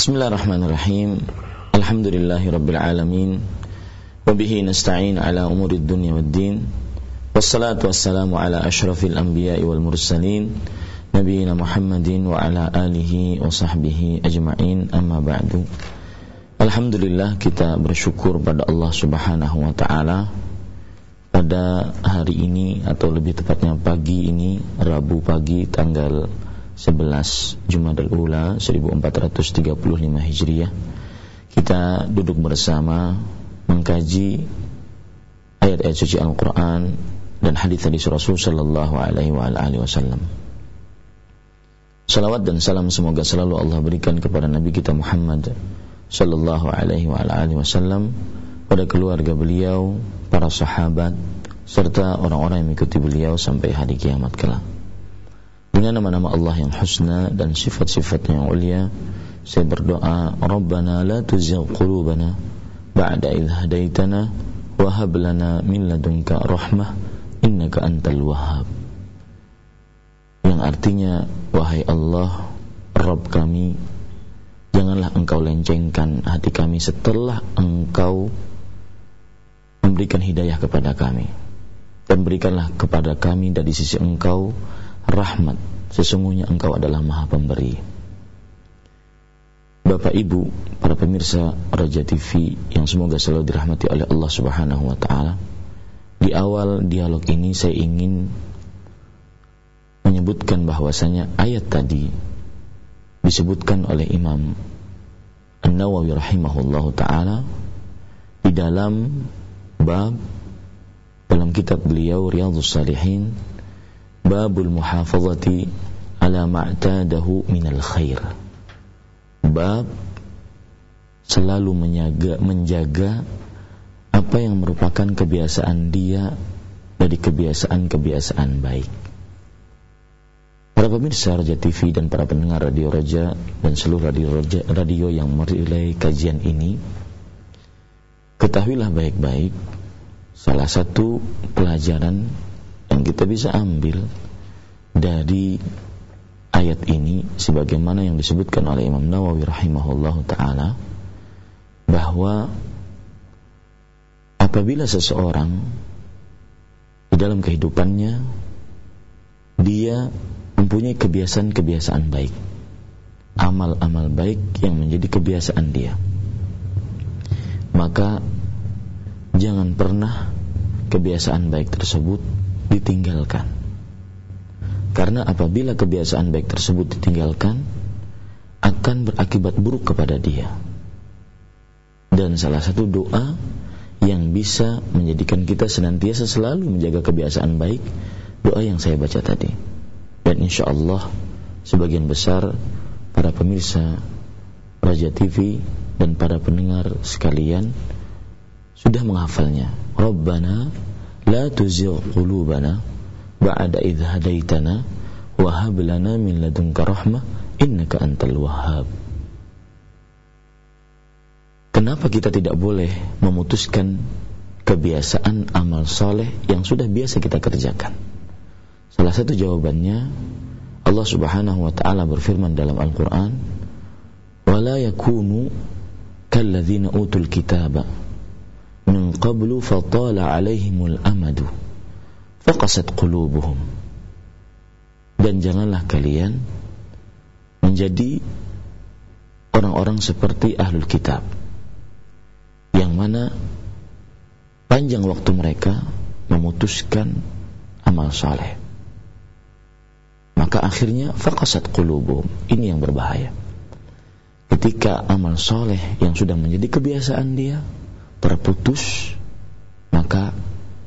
Bismillahirrahmanirrahim. Alhamdulillahirabbil alamin. Wa bihi nasta'in ala umuri dunya waddin. Wassalatu wassalamu ala asyrafil anbiya'i wal mursalin nabiyina Muhammadin wa ala alihi wa sahbihi ajma'in amma ba'du. Alhamdulillah kita bersyukur pada Allah Subhanahu wa taala pada hari ini atau lebih tepatnya pagi ini Rabu pagi tanggal 11 Jumadal Ula 1435 Hijriah kita duduk bersama mengkaji ayat-ayat suci Al-Quran dan hadis-hadis Rasul Sallallahu Alaihi Wasallam. Salawat dan salam semoga selalu Allah berikan kepada Nabi kita Muhammad Sallallahu Alaihi Wasallam pada keluarga beliau, para sahabat, serta orang-orang yang mengikuti beliau sampai hari kiamat kelak. Dengan nama-nama Allah yang husna dan sifat-sifatnya yang ulia, saya berdoa, Rabbana la tuzigh qulubana ba'da idh hadaitana wa hab lana min ladunka rahmah innaka antal wahhab. Yang artinya, wahai Allah, Rabb kami, janganlah engkau lencengkan hati kami setelah engkau memberikan hidayah kepada kami dan berikanlah kepada kami dari sisi engkau rahmat. Sesungguhnya engkau adalah maha pemberi. Bapak Ibu para pemirsa Raja TV yang semoga selalu dirahmati oleh Allah Subhanahu wa taala. Di awal dialog ini saya ingin menyebutkan bahwasanya ayat tadi disebutkan oleh Imam An-Nawawi rahimahullahu taala di dalam bab dalam kitab beliau Riyadhus Salihin babul muhafazati ala ma'tadahu minal khair bab selalu menjaga menjaga apa yang merupakan kebiasaan dia dari kebiasaan-kebiasaan baik. Para pemirsa Raja TV dan para pendengar Radio Raja dan seluruh radio, Raja, radio yang merilai kajian ini Ketahuilah baik-baik salah satu pelajaran yang kita bisa ambil dari ayat ini sebagaimana yang disebutkan oleh Imam Nawawi rahimahullah taala bahwa apabila seseorang di dalam kehidupannya dia mempunyai kebiasaan-kebiasaan baik amal-amal baik yang menjadi kebiasaan dia maka jangan pernah kebiasaan baik tersebut ditinggalkan. Karena apabila kebiasaan baik tersebut ditinggalkan, akan berakibat buruk kepada dia. Dan salah satu doa yang bisa menjadikan kita senantiasa selalu menjaga kebiasaan baik, doa yang saya baca tadi. Dan insya Allah sebagian besar para pemirsa Raja TV dan para pendengar sekalian sudah menghafalnya. Rabbana la tuzigh qulubana ba'da idh hadaitana wa hab lana min ladunka rahmah innaka antal wahhab. Kenapa kita tidak boleh memutuskan kebiasaan amal soleh yang sudah biasa kita kerjakan? Salah satu jawabannya Allah Subhanahu wa taala berfirman dalam Al-Qur'an, "Wala yakunu kalladzina utul kitaba min qablu fatala alaihimul amadu faqasat qulubuhum dan janganlah kalian menjadi orang-orang seperti ahlul kitab yang mana panjang waktu mereka memutuskan amal saleh. Maka akhirnya faqasat qulubuhum. Ini yang berbahaya. Ketika amal soleh yang sudah menjadi kebiasaan dia terputus maka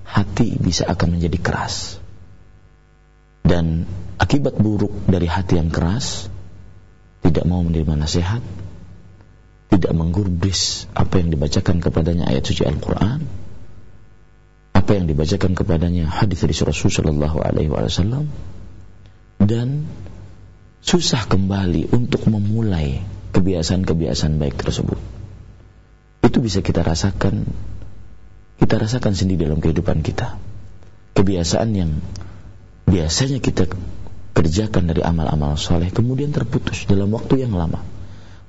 hati bisa akan menjadi keras dan akibat buruk dari hati yang keras tidak mau menerima nasihat tidak menggubris apa yang dibacakan kepadanya ayat suci Al-Quran apa yang dibacakan kepadanya hadis dari Rasulullah SAW dan susah kembali untuk memulai kebiasaan-kebiasaan baik tersebut. Itu bisa kita rasakan, kita rasakan sendiri dalam kehidupan kita. Kebiasaan yang biasanya kita kerjakan dari amal-amal soleh kemudian terputus dalam waktu yang lama.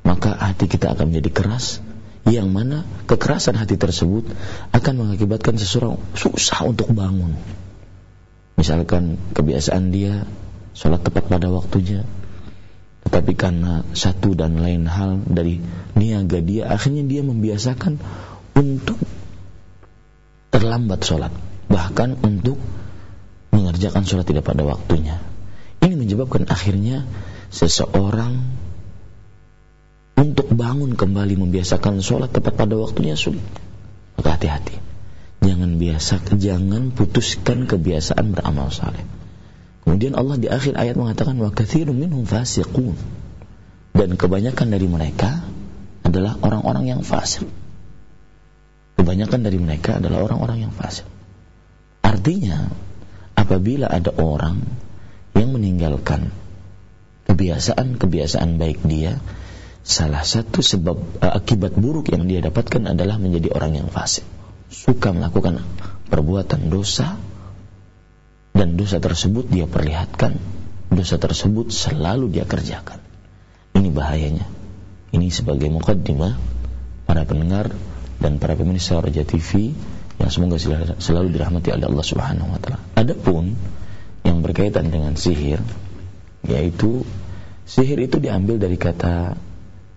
maka hati kita akan menjadi keras yang mana kekerasan hati tersebut akan mengakibatkan seseorang susah untuk bangun misalkan kebiasaan dia sholat tepat pada waktunya tetapi karena satu dan lain hal dari niaga dia akhirnya dia membiasakan untuk terlambat sholat bahkan untuk mengerjakan sholat tidak pada waktunya ini menyebabkan akhirnya seseorang untuk bangun kembali membiasakan sholat tepat pada waktunya sulit. Maka hati-hati. Jangan biasa, jangan putuskan kebiasaan beramal saleh. Kemudian Allah di akhir ayat mengatakan wa katsirun minhum fasiqun. Dan kebanyakan dari mereka adalah orang-orang yang fasik. Kebanyakan dari mereka adalah orang-orang yang fasik. Artinya, apabila ada orang yang meninggalkan kebiasaan-kebiasaan baik dia, salah satu sebab uh, akibat buruk yang dia dapatkan adalah menjadi orang yang fasik suka melakukan perbuatan dosa dan dosa tersebut dia perlihatkan dosa tersebut selalu dia kerjakan ini bahayanya ini sebagai mukaddimah para pendengar dan para pemirsa Raja TV yang semoga selalu dirahmati oleh Allah Subhanahu wa taala. Adapun yang berkaitan dengan sihir yaitu sihir itu diambil dari kata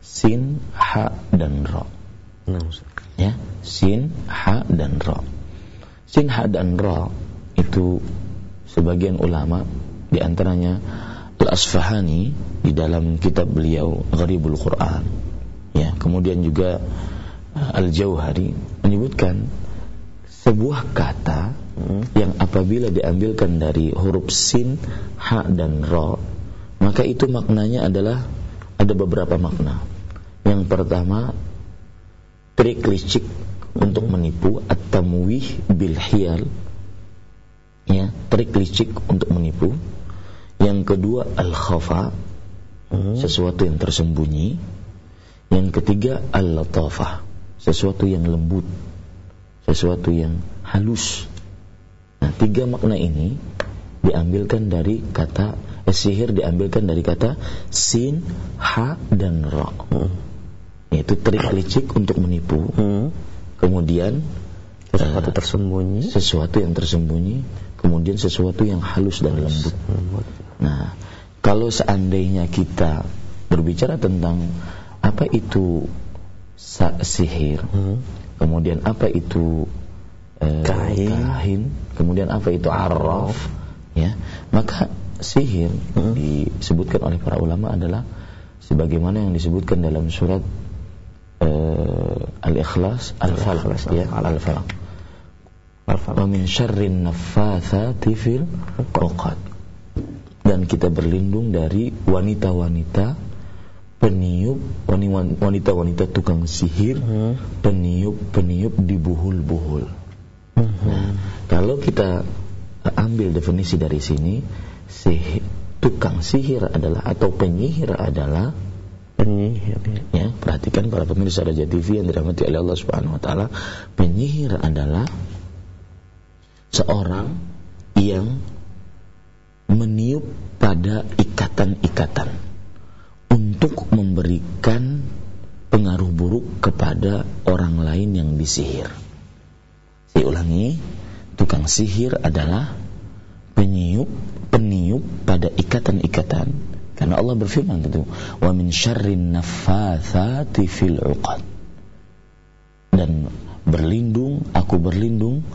sin, ha dan ro. Nah, ya, sin, ha dan ro. Sin, ha dan ro itu sebagian ulama di antaranya Al-Asfahani di dalam kitab beliau Gharibul Quran. Ya, kemudian juga uh, Al-Jauhari menyebutkan sebuah kata hmm. yang apabila diambilkan dari huruf sin, ha dan ro, maka itu maknanya adalah ada beberapa makna. Yang pertama trik licik untuk menipu atau muwih bil hiyal. Ya, trik licik untuk menipu. Yang kedua al-khafa, hmm. sesuatu yang tersembunyi. Yang ketiga al-latafah, sesuatu yang lembut, sesuatu yang halus. Nah, tiga makna ini diambilkan dari kata eh, sihir diambilkan dari kata sin, ha dan ra. Hmm yaitu trik licik untuk menipu hmm. kemudian sesuatu uh, tersembunyi sesuatu yang tersembunyi kemudian sesuatu yang halus dan lembut nah kalau seandainya kita berbicara tentang apa itu sihir hmm. kemudian apa itu uh, kahin. kahin kemudian apa itu arraf ya maka sihir hmm. disebutkan oleh para ulama adalah sebagaimana yang disebutkan dalam surat uh, al-ikhlas al-falaq ya al-falaq wa min syarrin naffatsati fil uqad dan kita berlindung dari wanita-wanita peniup wanita-wanita tukang sihir hmm. peniup-peniup di buhul-buhul hmm. nah, kalau kita ambil definisi dari sini sihir, tukang sihir adalah atau penyihir adalah penyihir ya perhatikan para pemirsa Raja TV yang dirahmati oleh Allah Subhanahu wa taala penyihir adalah seorang yang meniup pada ikatan-ikatan untuk memberikan pengaruh buruk kepada orang lain yang disihir. Saya ulangi, tukang sihir adalah peniup, peniup pada ikatan-ikatan karena Allah berfirman itu, "Wa min syarrin naffatsati fil 'uqad." Dan berlindung, aku berlindung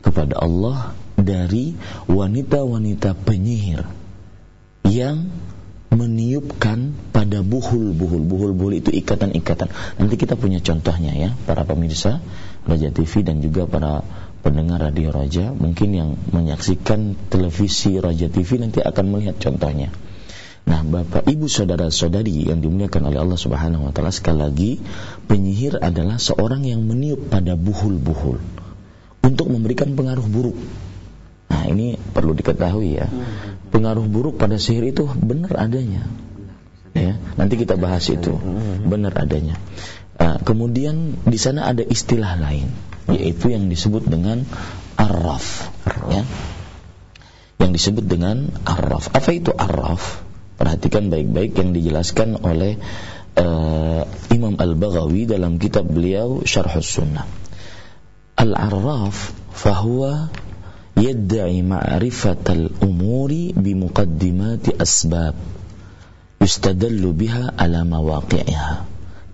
kepada Allah dari wanita-wanita penyihir yang meniupkan pada buhul-buhul. Buhul-buhul itu ikatan-ikatan. Nanti kita punya contohnya ya, para pemirsa Raja TV dan juga para pendengar radio Raja, mungkin yang menyaksikan televisi Raja TV nanti akan melihat contohnya. Nah, Bapak Ibu saudara-saudari yang dimuliakan oleh Allah Subhanahu wa taala sekali lagi, penyihir adalah seorang yang meniup pada buhul-buhul untuk memberikan pengaruh buruk. Nah, ini perlu diketahui ya. Pengaruh buruk pada sihir itu benar adanya. Ya, nanti kita bahas itu. Benar adanya. Nah, kemudian di sana ada istilah lain, yaitu yang disebut dengan arraf, ya. Yang disebut dengan arraf. Apa itu arraf? Perhatikan baik-baik yang dijelaskan oleh uh, Imam Al-Baghawi dalam kitab beliau Syarh Sunnah. العراف فهو يدعي معرفة الأمور بمقدمات أسباب يستدل بها على مواقعها.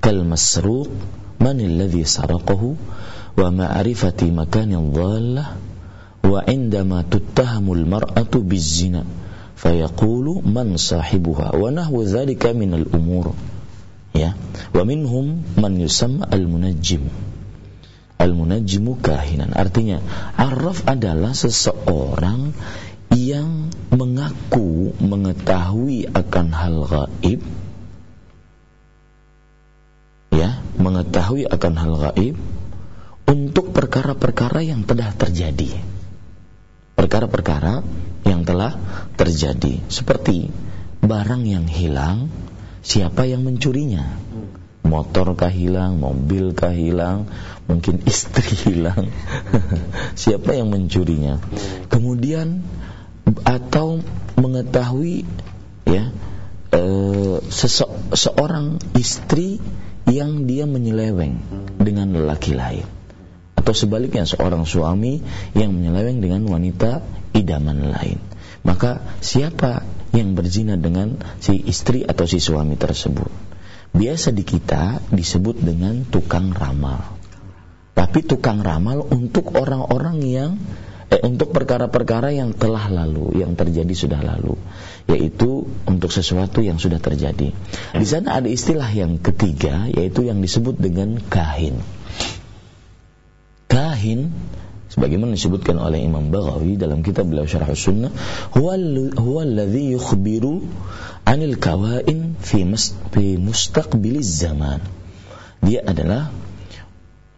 كالمسروق من الذي سرقه؟ ومعرفة مكان الضالة. وعندما تتهم المرأة بالزنا فيقول من صاحبها؟ ونحو ذلك من الأمور. ومنهم من يسمى المنجم. Al-munajjimu kahinan. Artinya arraf adalah seseorang yang mengaku mengetahui akan hal gaib ya mengetahui akan hal gaib untuk perkara-perkara yang telah terjadi. Perkara-perkara yang telah terjadi. Seperti barang yang hilang siapa yang mencurinya motor kah hilang, mobil kah hilang, mungkin istri hilang. Siapa yang mencurinya? Kemudian atau mengetahui ya e, sese seorang istri yang dia menyeleweng dengan lelaki lain atau sebaliknya seorang suami yang menyeleweng dengan wanita idaman lain maka siapa yang berzina dengan si istri atau si suami tersebut biasa di kita disebut dengan tukang ramal. Tapi tukang ramal untuk orang-orang yang eh, untuk perkara-perkara yang telah lalu, yang terjadi sudah lalu, yaitu untuk sesuatu yang sudah terjadi. Di sana ada istilah yang ketiga, yaitu yang disebut dengan kahin. Kahin sebagaimana disebutkan oleh Imam Baghawi dalam kitab beliau Syarah Sunnah huwa alladhi yukhbiru anil kawain fi, mus, fi mustaqbiliz zaman. Dia adalah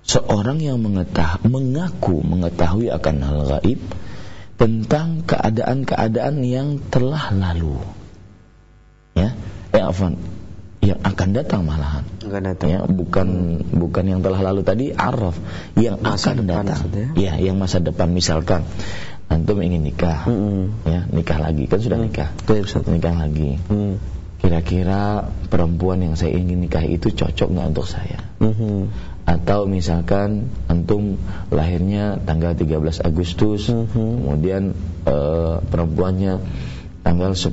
seorang yang mengetah, mengaku mengetahui akan hal gaib tentang keadaan-keadaan yang telah lalu. Ya eh afan yang akan datang malahan. Akan datang. Ya, bukan bukan yang telah lalu tadi araf, yang masa akan depan datang. Ya, yang masa depan misalkan antum ingin nikah. Mm -hmm. Ya, nikah lagi kan sudah nikah. Betul, Ustaz. Nikah lagi. Mm. Kira-kira perempuan yang saya ingin nikah itu cocok nggak untuk saya? Mm -hmm. Atau misalkan antum lahirnya tanggal 13 Agustus, mm -hmm. kemudian uh, perempuannya tanggal 10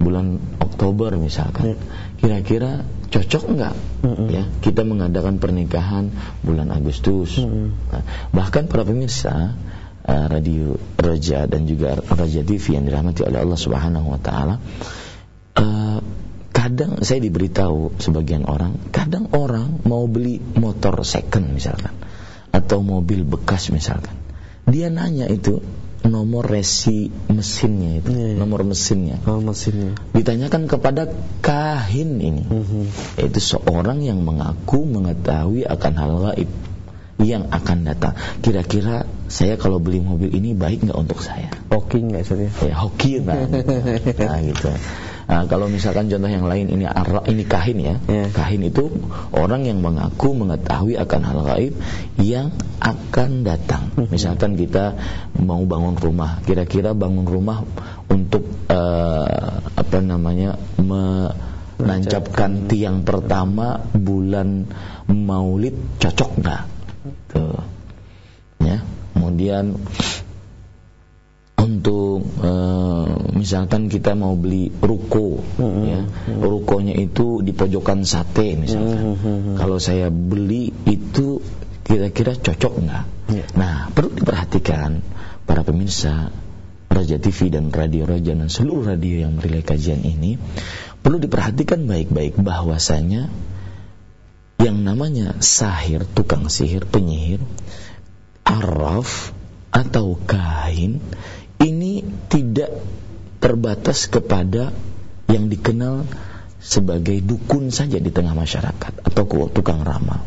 bulan Oktober misalkan. Mm kira-kira cocok enggak mm -mm. ya kita mengadakan pernikahan bulan Agustus mm -mm. Nah, bahkan para pemirsa uh, radio Raja dan juga Raja TV yang dirahmati oleh Allah Subhanahu wa taala uh, kadang saya diberitahu sebagian orang kadang orang mau beli motor second misalkan atau mobil bekas misalkan dia nanya itu nomor resi mesinnya itu, yeah. nomor mesinnya. Oh, mesinnya. Ditanyakan kepada kahin ini, mm -hmm. yaitu seorang yang mengaku mengetahui akan hal gaib yang akan datang. Kira-kira saya kalau beli mobil ini baik nggak untuk saya? Hoki nggak sih? Ya hoki nah, nah gitu. Nah, kalau misalkan contoh yang lain ini arra, ini kahin ya. Yeah. Kahin itu orang yang mengaku mengetahui akan hal gaib yang akan datang. Hmm. Misalkan kita mau bangun rumah, kira-kira bangun rumah untuk uh, apa namanya menancapkan tiang pertama bulan Maulid cocok nggak? Tuh. Ya. Kemudian untuk uh, misalkan kita mau beli ruko mm-hmm. ya rukonya itu di pojokan sate misalkan mm-hmm. kalau saya beli itu kira-kira cocok nggak yeah. nah perlu diperhatikan para pemirsa Raja TV dan Radio Raja dan seluruh radio yang merilai kajian ini perlu diperhatikan baik-baik bahwasanya yang namanya sahir, tukang sihir, penyihir, araf atau kain ini tidak terbatas kepada yang dikenal sebagai dukun saja di tengah masyarakat atau tukang ramal.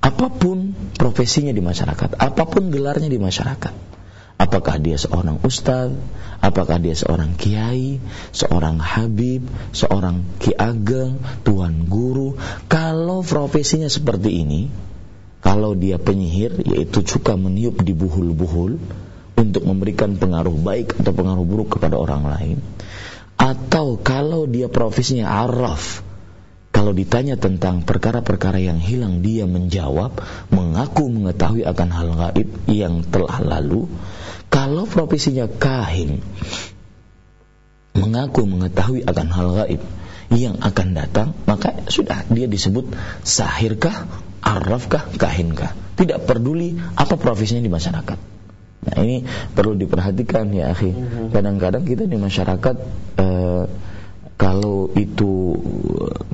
Apa pun profesinya di masyarakat, apa pun gelarnya di masyarakat. Apakah dia seorang ustaz, apakah dia seorang kiai, seorang habib, seorang ki ageng, tuan guru, kalau profesinya seperti ini, kalau dia penyihir yaitu suka meniup di buhul-buhul, untuk memberikan pengaruh baik atau pengaruh buruk kepada orang lain. Atau kalau dia profesinya araf kalau ditanya tentang perkara-perkara yang hilang dia menjawab mengaku mengetahui akan hal gaib yang telah lalu. Kalau profesinya kahin mengaku mengetahui akan hal gaib yang akan datang maka sudah dia disebut sahirkah arrafkah kahinkah. Tidak peduli apa profesinya di masyarakat nah ini perlu diperhatikan ya akhi mhm. kadang-kadang kita di masyarakat uh, kalau itu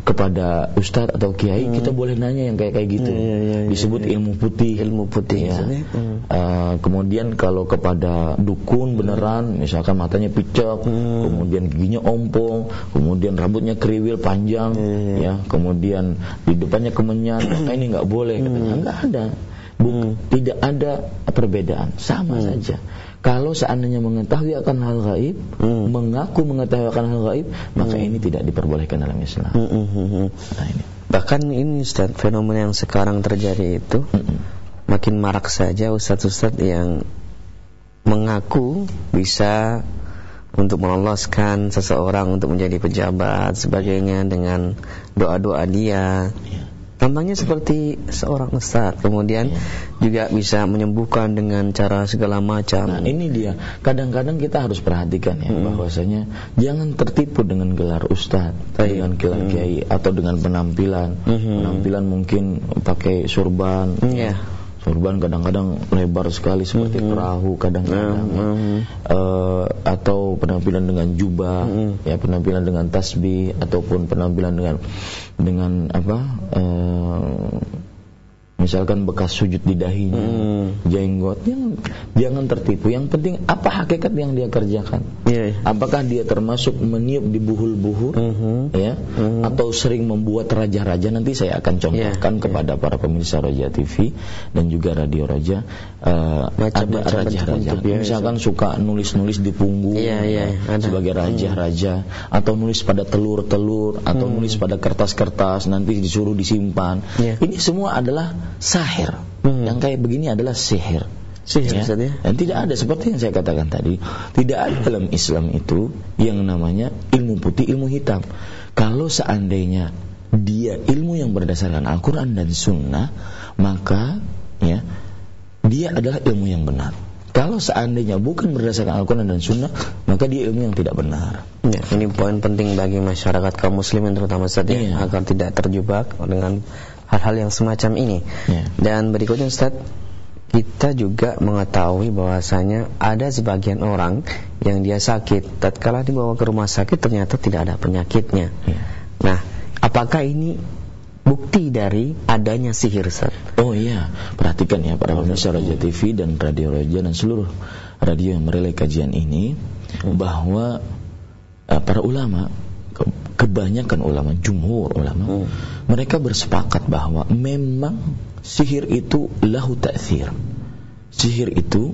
kepada ustadz atau kiai hmm. kita boleh nanya yang kayak kayak gitu ya, ya, ya, disebut ya, ilmu putih ilmu putih ya hmm. uh, kemudian kalau kepada dukun beneran misalkan matanya picok hmm. kemudian giginya ompong kemudian rambutnya kriwil panjang ya, ya. ya kemudian di depannya kemenyan maka ini nggak boleh katanya nggak ada hmm. tidak ada perbedaan sama hmm. saja kalau seandainya mengetahui akan hal gaib, hmm. mengaku mengetahui akan hal gaib, maka hmm. ini tidak diperbolehkan dalam Islam. Hmm. hmm, hmm. Nah, ini. Bahkan ini Ustaz, fenomena yang sekarang terjadi itu hmm. makin marak saja ustaz-ustaz yang mengaku bisa untuk meloloskan seseorang untuk menjadi pejabat sebagainya dengan doa-doa dia. Ya. Tampaknya seperti seorang ustaz, kemudian ya. juga bisa menyembuhkan dengan cara segala macam. Nah, ini dia. Kadang-kadang kita harus perhatikan ya hmm. bahwasanya jangan tertipu dengan gelar ustaz, dengan gelar hmm. kiai atau dengan penampilan. Hmm. Penampilan mungkin pakai surban. Hmm. Yeah Sorban kadang-kadang lebar sekali seperti mm -hmm. perahu kadang-kadang mm -hmm. Penampilan dengan jubah mm -hmm. ya penampilan dengan tasbih ataupun penampilan dengan dengan apa uh, misalkan bekas sujud di dahinya, hmm. jenggot, jangan, jangan tertipu. Yang penting apa hakikat yang dia kerjakan? Yeah. Iya. Apakah dia termasuk meniup di buhul-buhul, mm -hmm. ya, mm -hmm. atau sering membuat raja-raja? Nanti saya akan contohkan yeah. kepada yeah. para pemirsa Raja TV dan juga Radio Raja. Uh, ada raja-raja, misalkan suka nulis-nulis di punggung yeah, yeah, sebagai raja-raja, hmm. atau nulis pada telur-telur, atau hmm. nulis pada kertas-kertas, nanti disuruh disimpan. Yeah. Ini semua adalah sahir. Hmm. Yang kayak begini adalah sihir. Sihir ya? ya? Dan tidak ada seperti yang saya katakan tadi, tidak ada dalam Islam itu yang namanya ilmu putih, ilmu hitam. Kalau seandainya dia ilmu yang berdasarkan Al-Qur'an dan Sunnah, maka ya dia adalah ilmu yang benar. Kalau seandainya bukan berdasarkan Al-Quran dan Sunnah, maka dia ilmu yang tidak benar. Ya, ini poin penting bagi masyarakat kaum muslimin terutama saat ya, agar tidak terjebak dengan hal-hal yang semacam ini. Yeah. Dan berikutnya Ustaz, kita juga mengetahui bahwasanya ada sebagian orang yang dia sakit, tatkala dibawa ke rumah sakit ternyata tidak ada penyakitnya. Yeah. Nah, apakah ini bukti dari adanya sihir Ustaz? Oh iya, perhatikan ya para pemirsa Raja TV dan Radio Raja dan seluruh radio yang merelai kajian ini hmm. bahwa uh, para ulama kebanyakan ulama, jumhur ulama, hmm. mereka bersepakat bahwa memang sihir itu lahu ta'thir. Sihir itu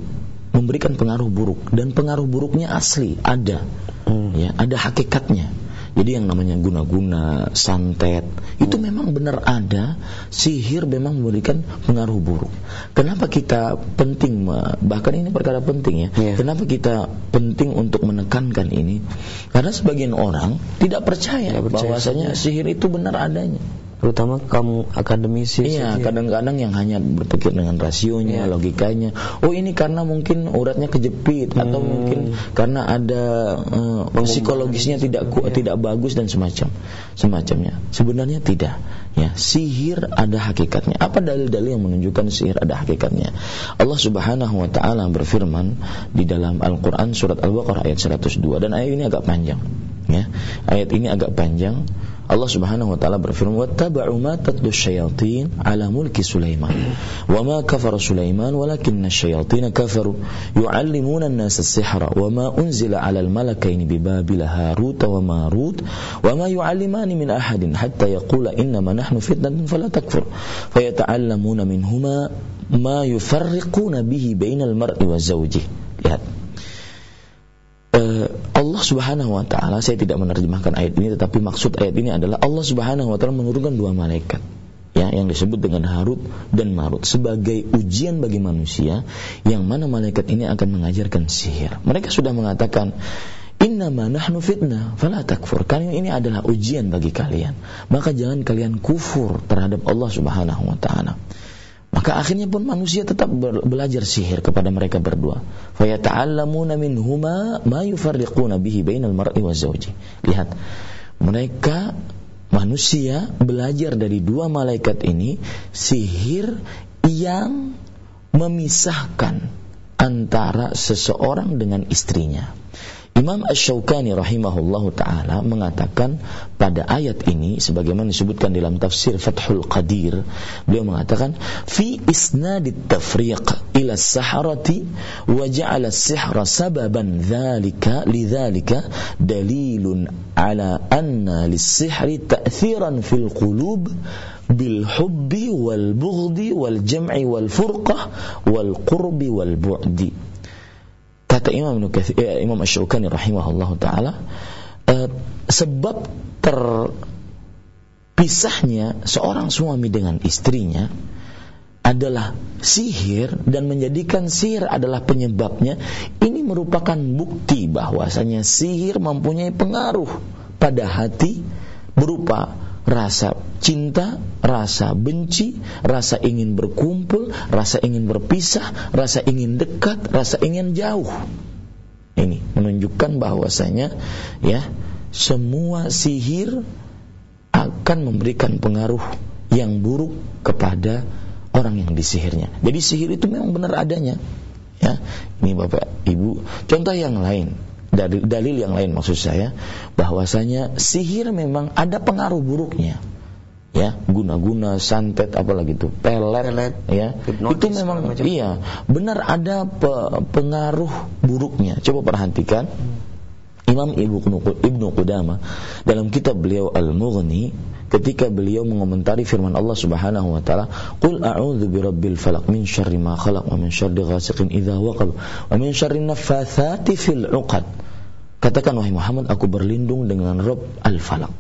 memberikan pengaruh buruk dan pengaruh buruknya asli, ada. Hmm. Ya, ada hakikatnya. Jadi yang namanya guna-guna, santet, itu memang benar ada. Sihir memang memberikan pengaruh buruk. Kenapa kita penting, bahkan ini perkara penting ya. Yeah. Kenapa kita penting untuk menekankan ini? Karena sebagian orang tidak percaya, percaya bahwasanya sihir itu benar adanya terutama kamu akademisi. Iya kadang-kadang yang hanya berpikir dengan rasionya iya. logikanya. Oh ini karena mungkin uratnya kejepit hmm. atau mungkin karena ada uh, psikologisnya tidak ku, iya. tidak bagus dan semacam semacamnya. Sebenarnya tidak ya. Sihir ada hakikatnya. Apa dalil-dalil yang menunjukkan sihir ada hakikatnya? Allah Subhanahu wa taala berfirman di dalam Al-Qur'an surat Al-Baqarah ayat 102 dan ayat ini agak panjang ya. Ayat ini agak panjang Allah Subhanahu wa taala berfirman wattaba'u ma tatlu syayatin ala mulki Sulaiman wa ma kafara Sulaiman walakinna syayatin kafaru yu'allimuna an-nasa as-sihra wa ma unzila 'ala al-malakaini bi Babil Harut wa Marut wa ma yu'allimani min ahadin hatta yaqula innama nahnu fitnatun fala takfur fayata'allamuna minhuma ma yufarriquna bihi bainal mar'i wa zawjihi lihat uh, Allah Subhanahu wa taala saya tidak menerjemahkan ayat ini tetapi maksud ayat ini adalah Allah Subhanahu wa taala menurunkan dua malaikat ya yang disebut dengan Harut dan Marut sebagai ujian bagi manusia yang mana malaikat ini akan mengajarkan sihir. Mereka sudah mengatakan Innama nahnu fitnah, fala takfur. Kalian ini adalah ujian bagi kalian. Maka jangan kalian kufur terhadap Allah Subhanahu wa taala. Maka akhirnya pun manusia tetap belajar sihir kepada mereka berdua. Fayata'allamuna minhuma ma yufarriquna bihi bainal mar'i wa. Lihat, mereka manusia belajar dari dua malaikat ini sihir yang memisahkan antara seseorang dengan istrinya. Imam Ash-Shawqani rahimahullah taala mengatakan pada ayat ini sebagaimana disebutkan dalam tafsir Fathul Qadir beliau mengatakan fi isnadit tafriq ila saharati wa ja'ala sihra sababan dzalika lidzalika dalilun ala anna lis-sihri ta'thiran fil qulub bil hubbi wal bughdi wal jam'i wal furqah wal qurbi wal bu'di Kata Imam Nukathir, eh, Imam Ash-Shawqani rahimahullah taala eh, sebab terpisahnya seorang suami dengan istrinya adalah sihir dan menjadikan sihir adalah penyebabnya ini merupakan bukti bahwasanya sihir mempunyai pengaruh pada hati berupa rasa cinta, rasa benci, rasa ingin berkumpul, rasa ingin berpisah, rasa ingin dekat, rasa ingin jauh. Ini menunjukkan bahwasanya ya semua sihir akan memberikan pengaruh yang buruk kepada orang yang disihirnya. Jadi sihir itu memang benar adanya. Ya, ini Bapak Ibu. Contoh yang lain, dalil, dalil yang lain maksud saya bahwasanya sihir memang ada pengaruh buruknya. Ya guna-guna santet apalagi itu pelet, pelet ya. itu memang iya benar ada pe pengaruh buruknya. Coba perhatikan Imam Ibnu Ibnu Qudama dalam kitab beliau Al-Mughni ketika beliau mengomentari firman Allah Subhanahu wa taala qul a'udzu birabbil falaq min syarri ma khalaq wa min syarri ghasiqin idza waqab wa min syarri naffatsati fil 'uqad. Katakan wahai Muhammad aku berlindung dengan Rabb al-falaq.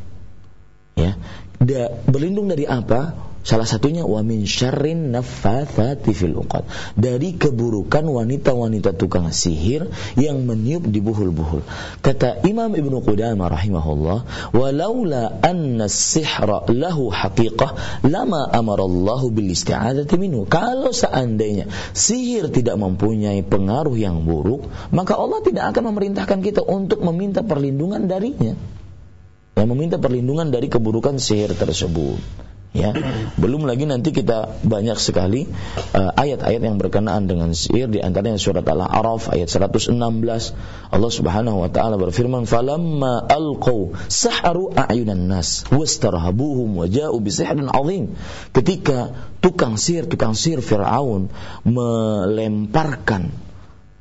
Ya. Da, berlindung dari apa? Salah satunya wa min syarrin naffatsati fil uqad. Dari keburukan wanita-wanita tukang sihir yang meniup di buhul-buhul. Kata Imam Ibnu Qudamah rahimahullah, "Walaula anna sihra lahu haqiqah lama amara Allah bil isti'adzati minhu." Kalau seandainya sihir tidak mempunyai pengaruh yang buruk, maka Allah tidak akan memerintahkan kita untuk meminta perlindungan darinya yang meminta perlindungan dari keburukan sihir tersebut ya. Belum lagi nanti kita banyak sekali uh, ayat-ayat uh, yang berkenaan dengan sihir di antaranya surat Al-A'raf ayat 116 Allah Subhanahu wa taala berfirman falamma alqau saharu a'yunan nas wastarhabuhum wa ja'u bisihrin azim. Ketika tukang sihir tukang sihir Firaun melemparkan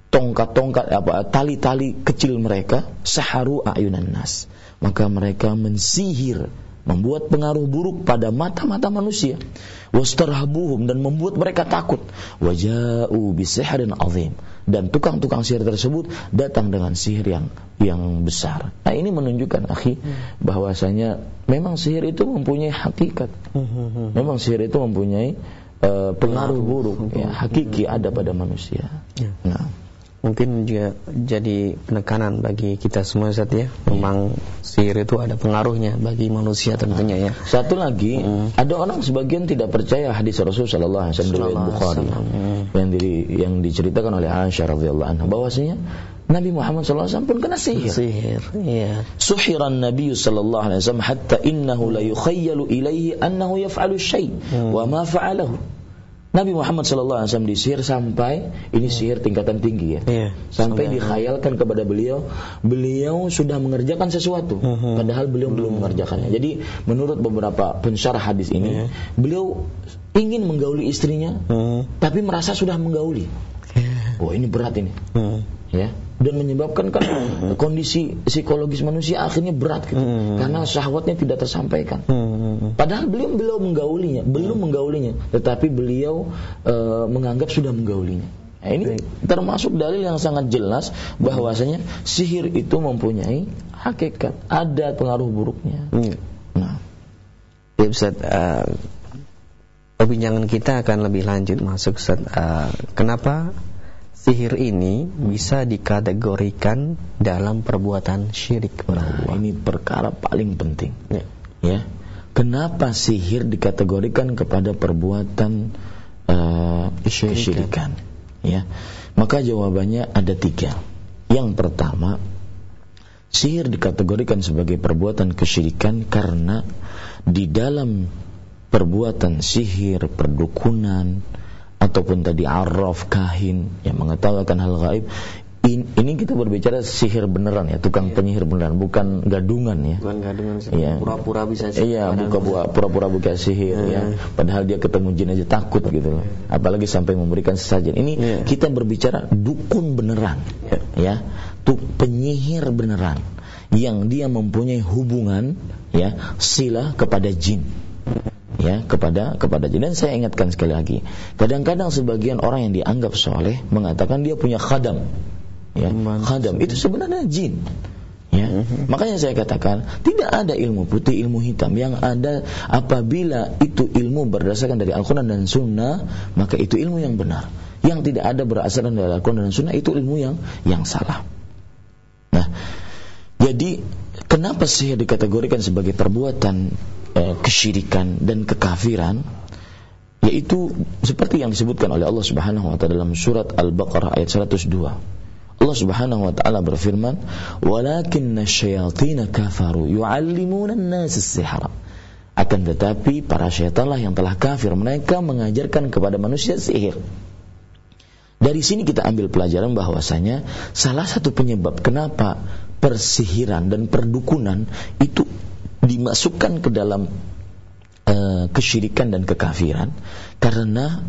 tongkat-tongkat apa tali-tali kecil mereka saharu a'yunan nas. Maka mereka mensihir membuat pengaruh buruk pada mata-mata manusia. Wastarhabuhum dan membuat mereka takut. Waja'u bisihrin azim. Dan tukang-tukang sihir tersebut datang dengan sihir yang yang besar. Nah ini menunjukkan akhi bahwasanya memang sihir itu mempunyai hakikat. Memang sihir itu mempunyai uh, pengaruh. buruk. Ya hakiki ada pada manusia. Ya. nah mungkin juga jadi penekanan bagi kita semua Ustaz ya. Memang sihir itu ada pengaruhnya bagi manusia tentunya ya. Satu lagi, hmm. ada orang sebagian tidak percaya hadis Rasul sallallahu alaihi wasallam Bukhari hmm. yang di, yang diceritakan oleh Aisyah radhiyallahu anha bahwasanya Nabi Muhammad SAW pun kena sihir. Sihir, iya. Suhiran Nabi sallallahu alaihi wasallam hatta innahu la yukhayyalu ilaihi annahu yaf'alu syai' hmm. wa ma fa'alahu. Nabi Muhammad SAW disihir sampai ini sihir tingkatan tinggi ya. Iya, sampai dikhayalkan kepada beliau, beliau sudah mengerjakan sesuatu, uh -huh. padahal beliau belum mengerjakannya. Jadi menurut beberapa pensyarah hadis ini, -huh. beliau ingin menggauli istrinya, uh -huh. tapi merasa sudah menggauli. Oh ini berat ini, uh -huh. ya dan menyebabkan kan kondisi psikologis manusia akhirnya berat gitu hmm. karena syahwatnya tidak tersampaikan. Hmm. Padahal beliau belum menggaulinya, belum menggaulinya, tetapi beliau uh, menganggap sudah menggaulinya. Nah, ini termasuk dalil yang sangat jelas bahwasanya sihir itu mempunyai hakikat, ada pengaruh buruknya. Hmm. Nah, ya Ustaz, uh, perbincangan kita akan lebih lanjut masuk Ustaz. Uh, kenapa sihir ini bisa dikategorikan dalam perbuatan syirik nah, ini perkara paling penting kenapa sihir dikategorikan kepada perbuatan uh, kesyirikan. ya. Maka jawabannya ada tiga. Yang pertama sihir dikategorikan sebagai perbuatan kesyirikan karena di dalam perbuatan sihir perdukunan ataupun tadi arraf kahin yang mengetahui akan hal gaib ini kita berbicara sihir beneran ya, tukang yeah. penyihir beneran, bukan gadungan ya. Bukan gadungan sih. Yeah. Pura-pura bisa sihir. Iya, buka pura-pura buka sihir yeah. ya. Padahal dia ketemu jin aja takut gitu loh. Apalagi sampai memberikan sesajen. Ini yeah. kita berbicara dukun beneran. Yeah. Ya. Tuk penyihir beneran yang dia mempunyai hubungan ya sila kepada jin ya kepada kepada jin dan saya ingatkan sekali lagi kadang-kadang sebagian orang yang dianggap soleh mengatakan dia punya khadam ya. Khadam itu sebenarnya jin. Ya. Mhm. makanya saya katakan tidak ada ilmu putih ilmu hitam. Yang ada apabila itu ilmu berdasarkan dari Al-Quran dan Sunnah maka itu ilmu yang benar. Yang tidak ada berdasarkan dari Al-Quran dan Sunnah itu ilmu yang yang salah. Nah jadi kenapa sih dikategorikan sebagai perbuatan eh, kesyirikan dan kekafiran? Yaitu seperti yang disebutkan oleh Allah Subhanahu wa taala dalam surat Al-Baqarah ayat 102 Allah Subhanahu wa taala berfirman, "Walakinna syayatin kafaru yu'allimuna an-nas as-sihra." Akan tetapi para syaitanlah yang telah kafir, mereka mengajarkan kepada manusia sihir. Dari sini kita ambil pelajaran bahwasanya salah satu penyebab kenapa persihiran dan perdukunan itu dimasukkan ke dalam uh, kesyirikan dan kekafiran karena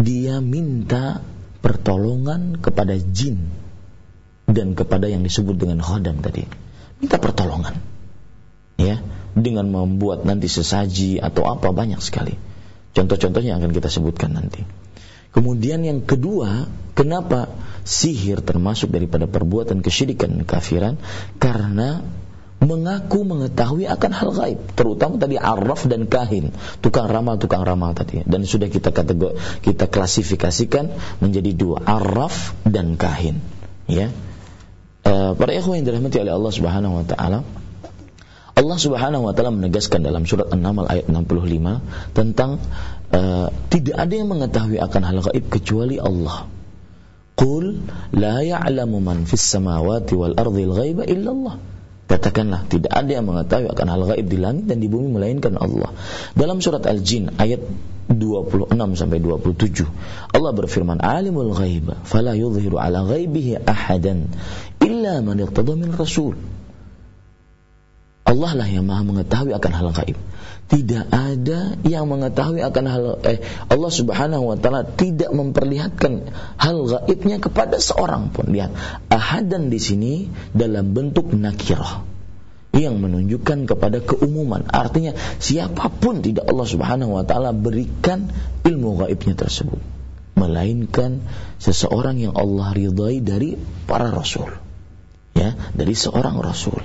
dia minta pertolongan kepada jin dan kepada yang disebut dengan khodam tadi. Minta pertolongan. Ya, dengan membuat nanti sesaji atau apa banyak sekali. Contoh-contohnya akan kita sebutkan nanti. Kemudian yang kedua, kenapa sihir termasuk daripada perbuatan kesyirikan kafiran? Karena mengaku mengetahui akan hal gaib, terutama tadi araf dan kahin, tukang ramal tukang ramal tadi. Dan sudah kita kategori, kita klasifikasikan menjadi dua, araf dan kahin. Ya, Eh, para ikhwan yang dirahmati oleh Allah Subhanahu wa taala Allah Subhanahu wa taala menegaskan dalam surat An-Naml ayat 65 tentang uh, tidak ada yang mengetahui akan hal gaib kecuali Allah. Qul la ya'lamu man fis samawati wal ardi al-ghaiba illa Allah. Katakanlah tidak ada yang mengetahui akan hal gaib di langit dan di bumi melainkan Allah. Dalam surat Al-Jin ayat 26 sampai 27 Allah berfirman alimul ghaiba fala yudhiru ala ghaibihi ahadan illa man irtada min rasul Allah lah yang maha mengetahui akan hal gaib tidak ada yang mengetahui akan hal eh Allah Subhanahu wa taala tidak memperlihatkan hal gaibnya kepada seorang pun. Lihat ahadan di sini dalam bentuk nakirah yang menunjukkan kepada keumuman. Artinya siapa pun tidak Allah Subhanahu wa taala berikan ilmu gaibnya tersebut melainkan seseorang yang Allah ridai dari para rasul. Ya dari seorang rasul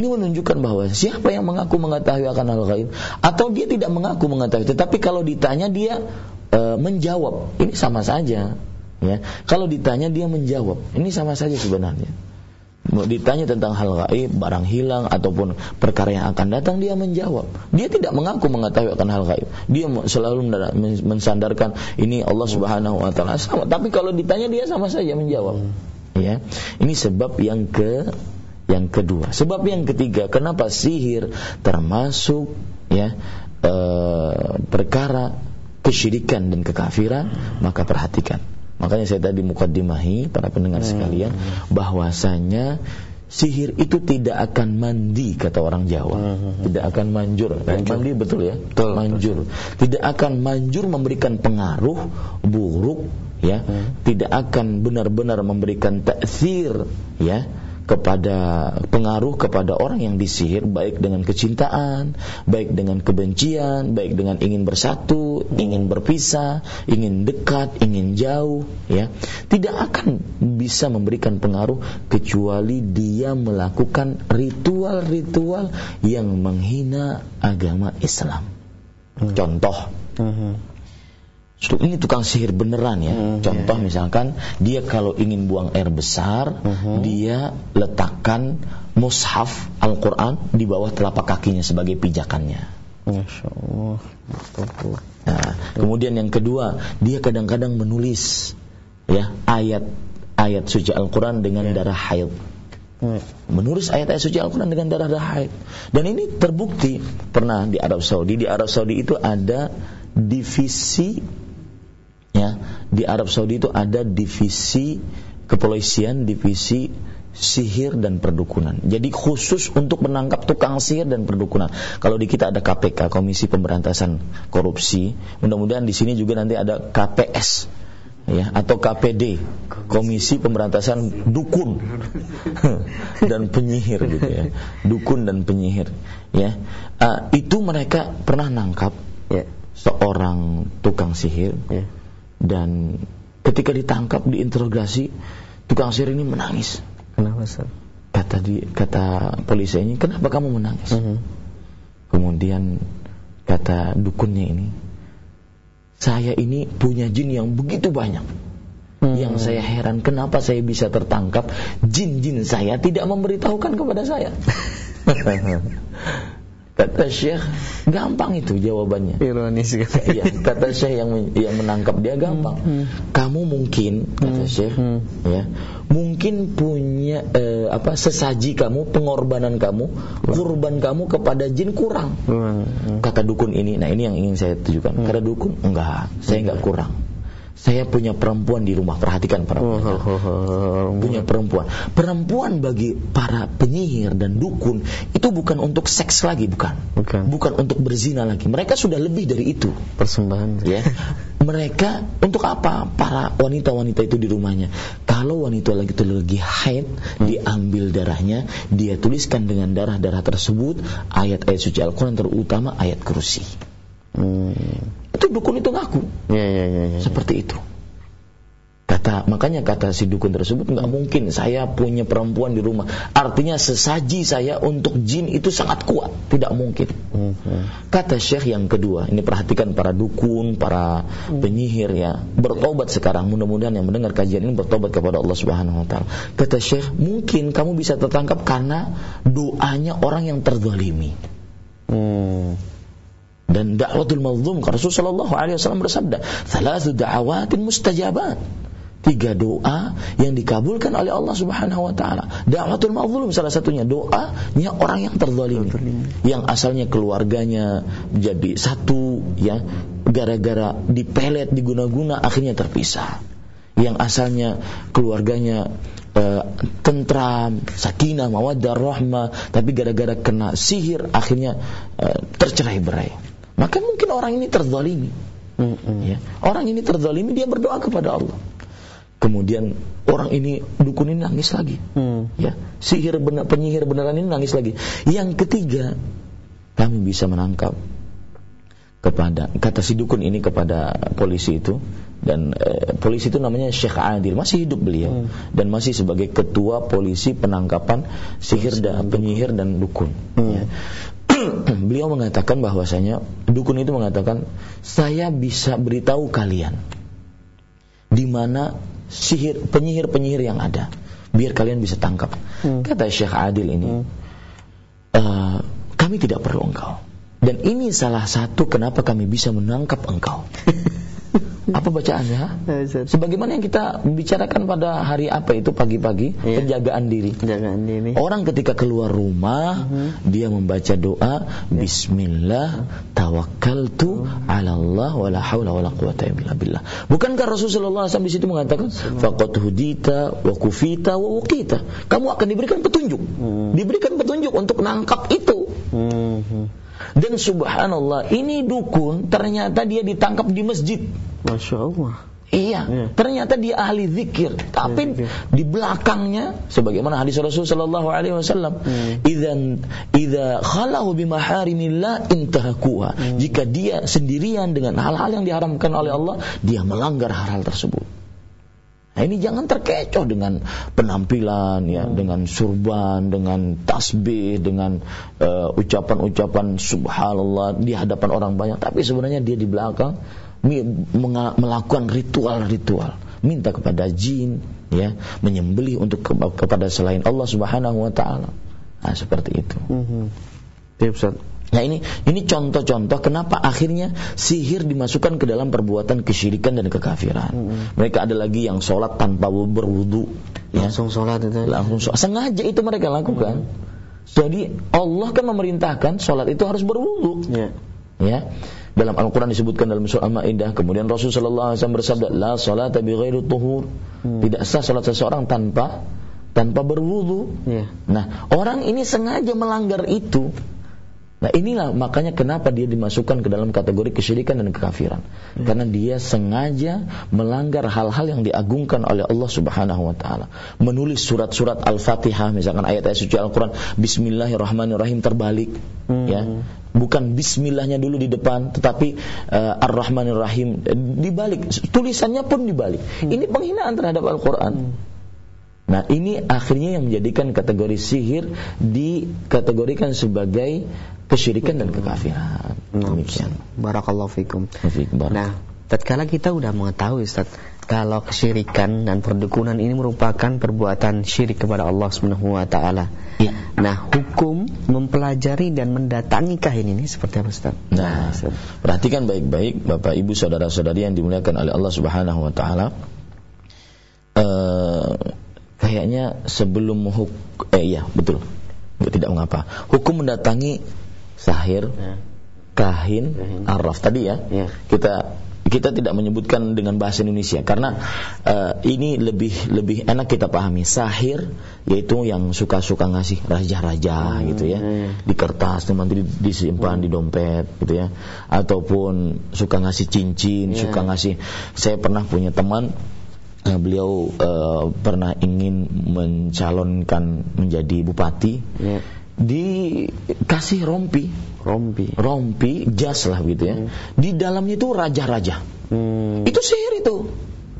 ini menunjukkan bahwa siapa yang mengaku mengetahui akan hal gaib atau dia tidak mengaku mengetahui tetapi kalau ditanya dia e, menjawab ini sama saja ya kalau ditanya dia menjawab ini sama saja sebenarnya ditanya tentang hal gaib, barang hilang ataupun perkara yang akan datang dia menjawab. Dia tidak mengaku mengetahui akan hal gaib. Dia selalu mensandarkan ini Allah Subhanahu wa taala. Tapi kalau ditanya dia sama saja menjawab. Ya. Ini sebab yang ke yang kedua. Sebab yang ketiga, kenapa sihir termasuk ya e, perkara kesyirikan dan kekafiran? Maka perhatikan. Makanya saya tadi mukaddimahi para pendengar hmm. sekalian bahwasanya sihir itu tidak akan mandi kata orang Jawa. Hmm. hmm. Tidak akan manjur. manjur. Mandi betul ya? Betul, manjur. Betul. Tidak akan manjur memberikan pengaruh buruk ya. Tidak akan benar-benar memberikan taksir ya kepada pengaruh kepada orang yang disihir baik dengan kecintaan, baik dengan kebencian, baik dengan ingin bersatu, ingin berpisah, ingin dekat, ingin jauh, ya. Tidak akan bisa memberikan pengaruh kecuali dia melakukan ritual-ritual yang menghina agama Islam. Hmm. Contoh, hmm. Ini tukang sihir beneran ya. Hmm, Contoh iya. misalkan dia kalau ingin buang air besar, Mhm. dia letakkan mushaf Al-Qur'an di bawah telapak kakinya sebagai pijakannya. Masya Allah. Nah, kemudian yang kedua, dia kadang-kadang menulis ya ayat ayat suci Al-Qur'an dengan Ya. darah haid. Hmm. Menulis ayat-ayat suci Al-Qur'an dengan darah-darah haid. Dan ini terbukti pernah di Arab Saudi. Di Arab Saudi itu ada divisi di Arab Saudi itu ada divisi kepolisian, divisi sihir dan perdukunan. Jadi khusus untuk menangkap tukang sihir dan perdukunan. Kalau di kita ada KPK, Komisi Pemberantasan Korupsi. Mudah-mudahan di sini juga nanti ada KPS ya atau KPD, Komisi Pemberantasan Dukun dan Penyihir gitu ya. Dukun dan penyihir ya. Ah, itu mereka pernah nangkap Ya. seorang tukang sihir Ya. Dan ketika ditangkap diinterogasi tukang sihir ini menangis Kenapa Ustaz? kata di kata polisi ini kenapa kamu menangis Mhm. kemudian kata dukunnya ini saya ini punya jin yang begitu banyak Hmm. yang saya heran kenapa saya bisa tertangkap jin-jin saya tidak memberitahukan kepada saya kata syekh gampang itu jawabannya Ironis. Iya, kata Syekh yang yang menangkap dia gampang. Hmm, Kamu mungkin kata Syekh, hmm. ya, mungkin punya eh, apa sesaji kamu, pengorbanan kamu, kurban kamu kepada jin kurang. Kurang. Hmm. Kata dukun ini, nah ini yang ingin saya tujukan. Kata dukun, enggak, saya enggak kurang. Saya punya perempuan di rumah, perhatikan para Oh, pendengar. oh, oh, oh. Punya perempuan. Perempuan bagi para penyihir dan dukun itu bukan untuk seks lagi, bukan. Bukan. Bukan untuk berzina lagi. Mereka sudah lebih dari itu Persembahan. ya mereka untuk apa para wanita-wanita itu di rumahnya kalau wanita lagi itu lagi haid diambil darahnya dia tuliskan dengan darah-darah tersebut ayat-ayat suci Al-Quran terutama ayat kursi Hmm. Itu dukun itu ngaku Ya, ya, ya, ya. seperti itu kata makanya kata si dukun tersebut nggak mungkin saya punya perempuan di rumah artinya sesaji saya untuk jin itu sangat kuat tidak mungkin Mhm. Kata Syekh yang kedua, ini perhatikan para dukun, para penyihir ya, bertobat sekarang. Mudah-mudahan yang mendengar kajian ini bertobat kepada Allah Subhanahu wa taala. Kata Syekh, mungkin kamu bisa tertangkap karena doanya orang yang terzalimi. Hmm. Dan da'watul mazlum, Rasulullah sallallahu alaihi wasallam bersabda, "Thalathu da'awatin mustajabat." Tiga doa yang dikabulkan oleh Allah Subhanahu wa taala. Da'watul mazlum salah satunya doanya orang yang terzalimi. Yang asalnya keluarganya jadi satu ya gara-gara dipelet diguna-guna akhirnya terpisah. Yang asalnya keluarganya eh, tentram, sakinah, mawaddah, rahmah, tapi gara-gara kena sihir akhirnya eh, tercerai-berai. Maka mungkin orang ini terzalimi. Ya. Orang ini terzalimi dia berdoa kepada Allah. Kemudian orang ini dukun ini nangis lagi. Hmm. Ya, sihir benar, penyihir beneran ini nangis lagi. Yang ketiga, kami bisa menangkap kepada kata si dukun ini kepada polisi itu dan eh, polisi itu namanya Syekh Adil masih hidup beliau dan masih sebagai ketua polisi penangkapan sihir dan penyihir dan dukun. Ya. Beliau mengatakan bahwasanya dukun itu mengatakan saya bisa beritahu kalian di mana sihir penyihir-penyihir yang ada biar kalian bisa tangkap. Hmm. Kata Syekh Adil ini, "Eh, kami tidak perlu engkau. Dan ini salah satu kenapa kami bisa menangkap engkau. apa bacaannya? Ya, Ustaz. Sebagaimana yang kita bicarakan pada hari apa itu pagi-pagi, Iya. penjagaan diri. Jangan ini. Orang ketika keluar rumah, dia membaca doa, Bismillah, tawakkaltu ala Allah, wa la hawla wa la quwata illa billah. Bukankah Rasulullah SAW di situ mengatakan, faqad hudita, wa kufita, wa wuqita. Kamu akan diberikan petunjuk. Hmm. Diberikan petunjuk untuk nangkap itu. Mhm. Dan subhanallah, ini dukun ternyata dia ditangkap di masjid. Masya Allah. Iya, Iya. ternyata dia ahli zikir, tapi Zikir. di belakangnya sebagaimana hadis Rasul sallallahu alaihi wasallam, Hmm. idzan idza khalahu bimaharimillah intahakuha. Hmm. Jika dia sendirian dengan hal-hal yang diharamkan oleh Allah, dia melanggar hal-hal tersebut. Nah, ini jangan terkecoh dengan penampilan ya, Hmm. dengan surban, dengan tasbih, dengan eh, ucapan-ucapan subhanallah di hadapan orang banyak, tapi sebenarnya dia di belakang melakukan ritual-ritual, minta kepada jin, ya, menyembelih untuk ke- kepada selain Allah Subhanahu wa taala. Nah, seperti itu. Mhm. Ya, Ustaz. Nah ini ini contoh-contoh kenapa akhirnya sihir dimasukkan ke dalam perbuatan kesyirikan dan kekafiran. Mereka ada lagi yang sholat tanpa berwudu, ya. Langsung sholat itu. langsung sholat. sengaja itu mereka lakukan. Jadi Allah kan memerintahkan sholat itu harus berwudu. Ya. Ya. Dalam Al-Quran disebutkan dalam surah Al-Maidah. Kemudian Rasul Sallallahu Alaihi Wasallam bersabda, La salat bi ghairi tuhur. Tidak sah sholat seseorang tanpa tanpa berwudu. Ya. Nah, orang ini sengaja melanggar itu. Nah, inilah makanya kenapa dia dimasukkan ke dalam kategori kesyirikan dan kekafiran. Karena dia sengaja melanggar hal-hal yang diagungkan oleh Allah Subhanahu wa taala. Menulis surat-surat Al-Fatihah, misalkan ayat-ayat suci Al-Qur'an, bismillahirrahmanirrahim terbalik, ya. Bukan bismillahnya dulu di depan, tetapi uh, Ar-Rahmanir-Rahim eh, dibalik. Tulisannya pun dibalik. Ini penghinaan terhadap Al-Qur'an. Nah ini akhirnya yang menjadikan kategori sihir dikategorikan sebagai kesyirikan dan kekafiran. Demikian. Barakallahu fikum. Barak. Nah, tatkala kita udah mengetahui Ustaz kalau kesyirikan dan perdukunan ini merupakan perbuatan syirik kepada Allah Subhanahu wa taala. Ya. Nah, hukum mempelajari dan mendatangi kahin ini seperti apa Ustaz? Nah, Ustaz. perhatikan baik-baik Bapak Ibu saudara-saudari yang dimuliakan oleh Allah Subhanahu wa taala. Eh, kayaknya sebelum huk eh iya, betul. Tidak mengapa. Hukum mendatangi sahir, Ya. kahin, Kahin. araf tadi ya. Ya. Kita kita tidak menyebutkan dengan bahasa Indonesia karena eh, ini lebih lebih enak kita pahami. Sahir yaitu yang suka-suka ngasih raja-raja gitu ya. hmm. Di kertas nanti di- disimpan di dompet gitu ya. Ataupun suka ngasih cincin, Ya. suka ngasih saya pernah punya teman eh, beliau eh, pernah ingin mencalonkan menjadi bupati Ya. Dikasih rompi Rompi. rompi jas lah gitu ya di dalamnya itu raja-raja Hmm. itu sihir itu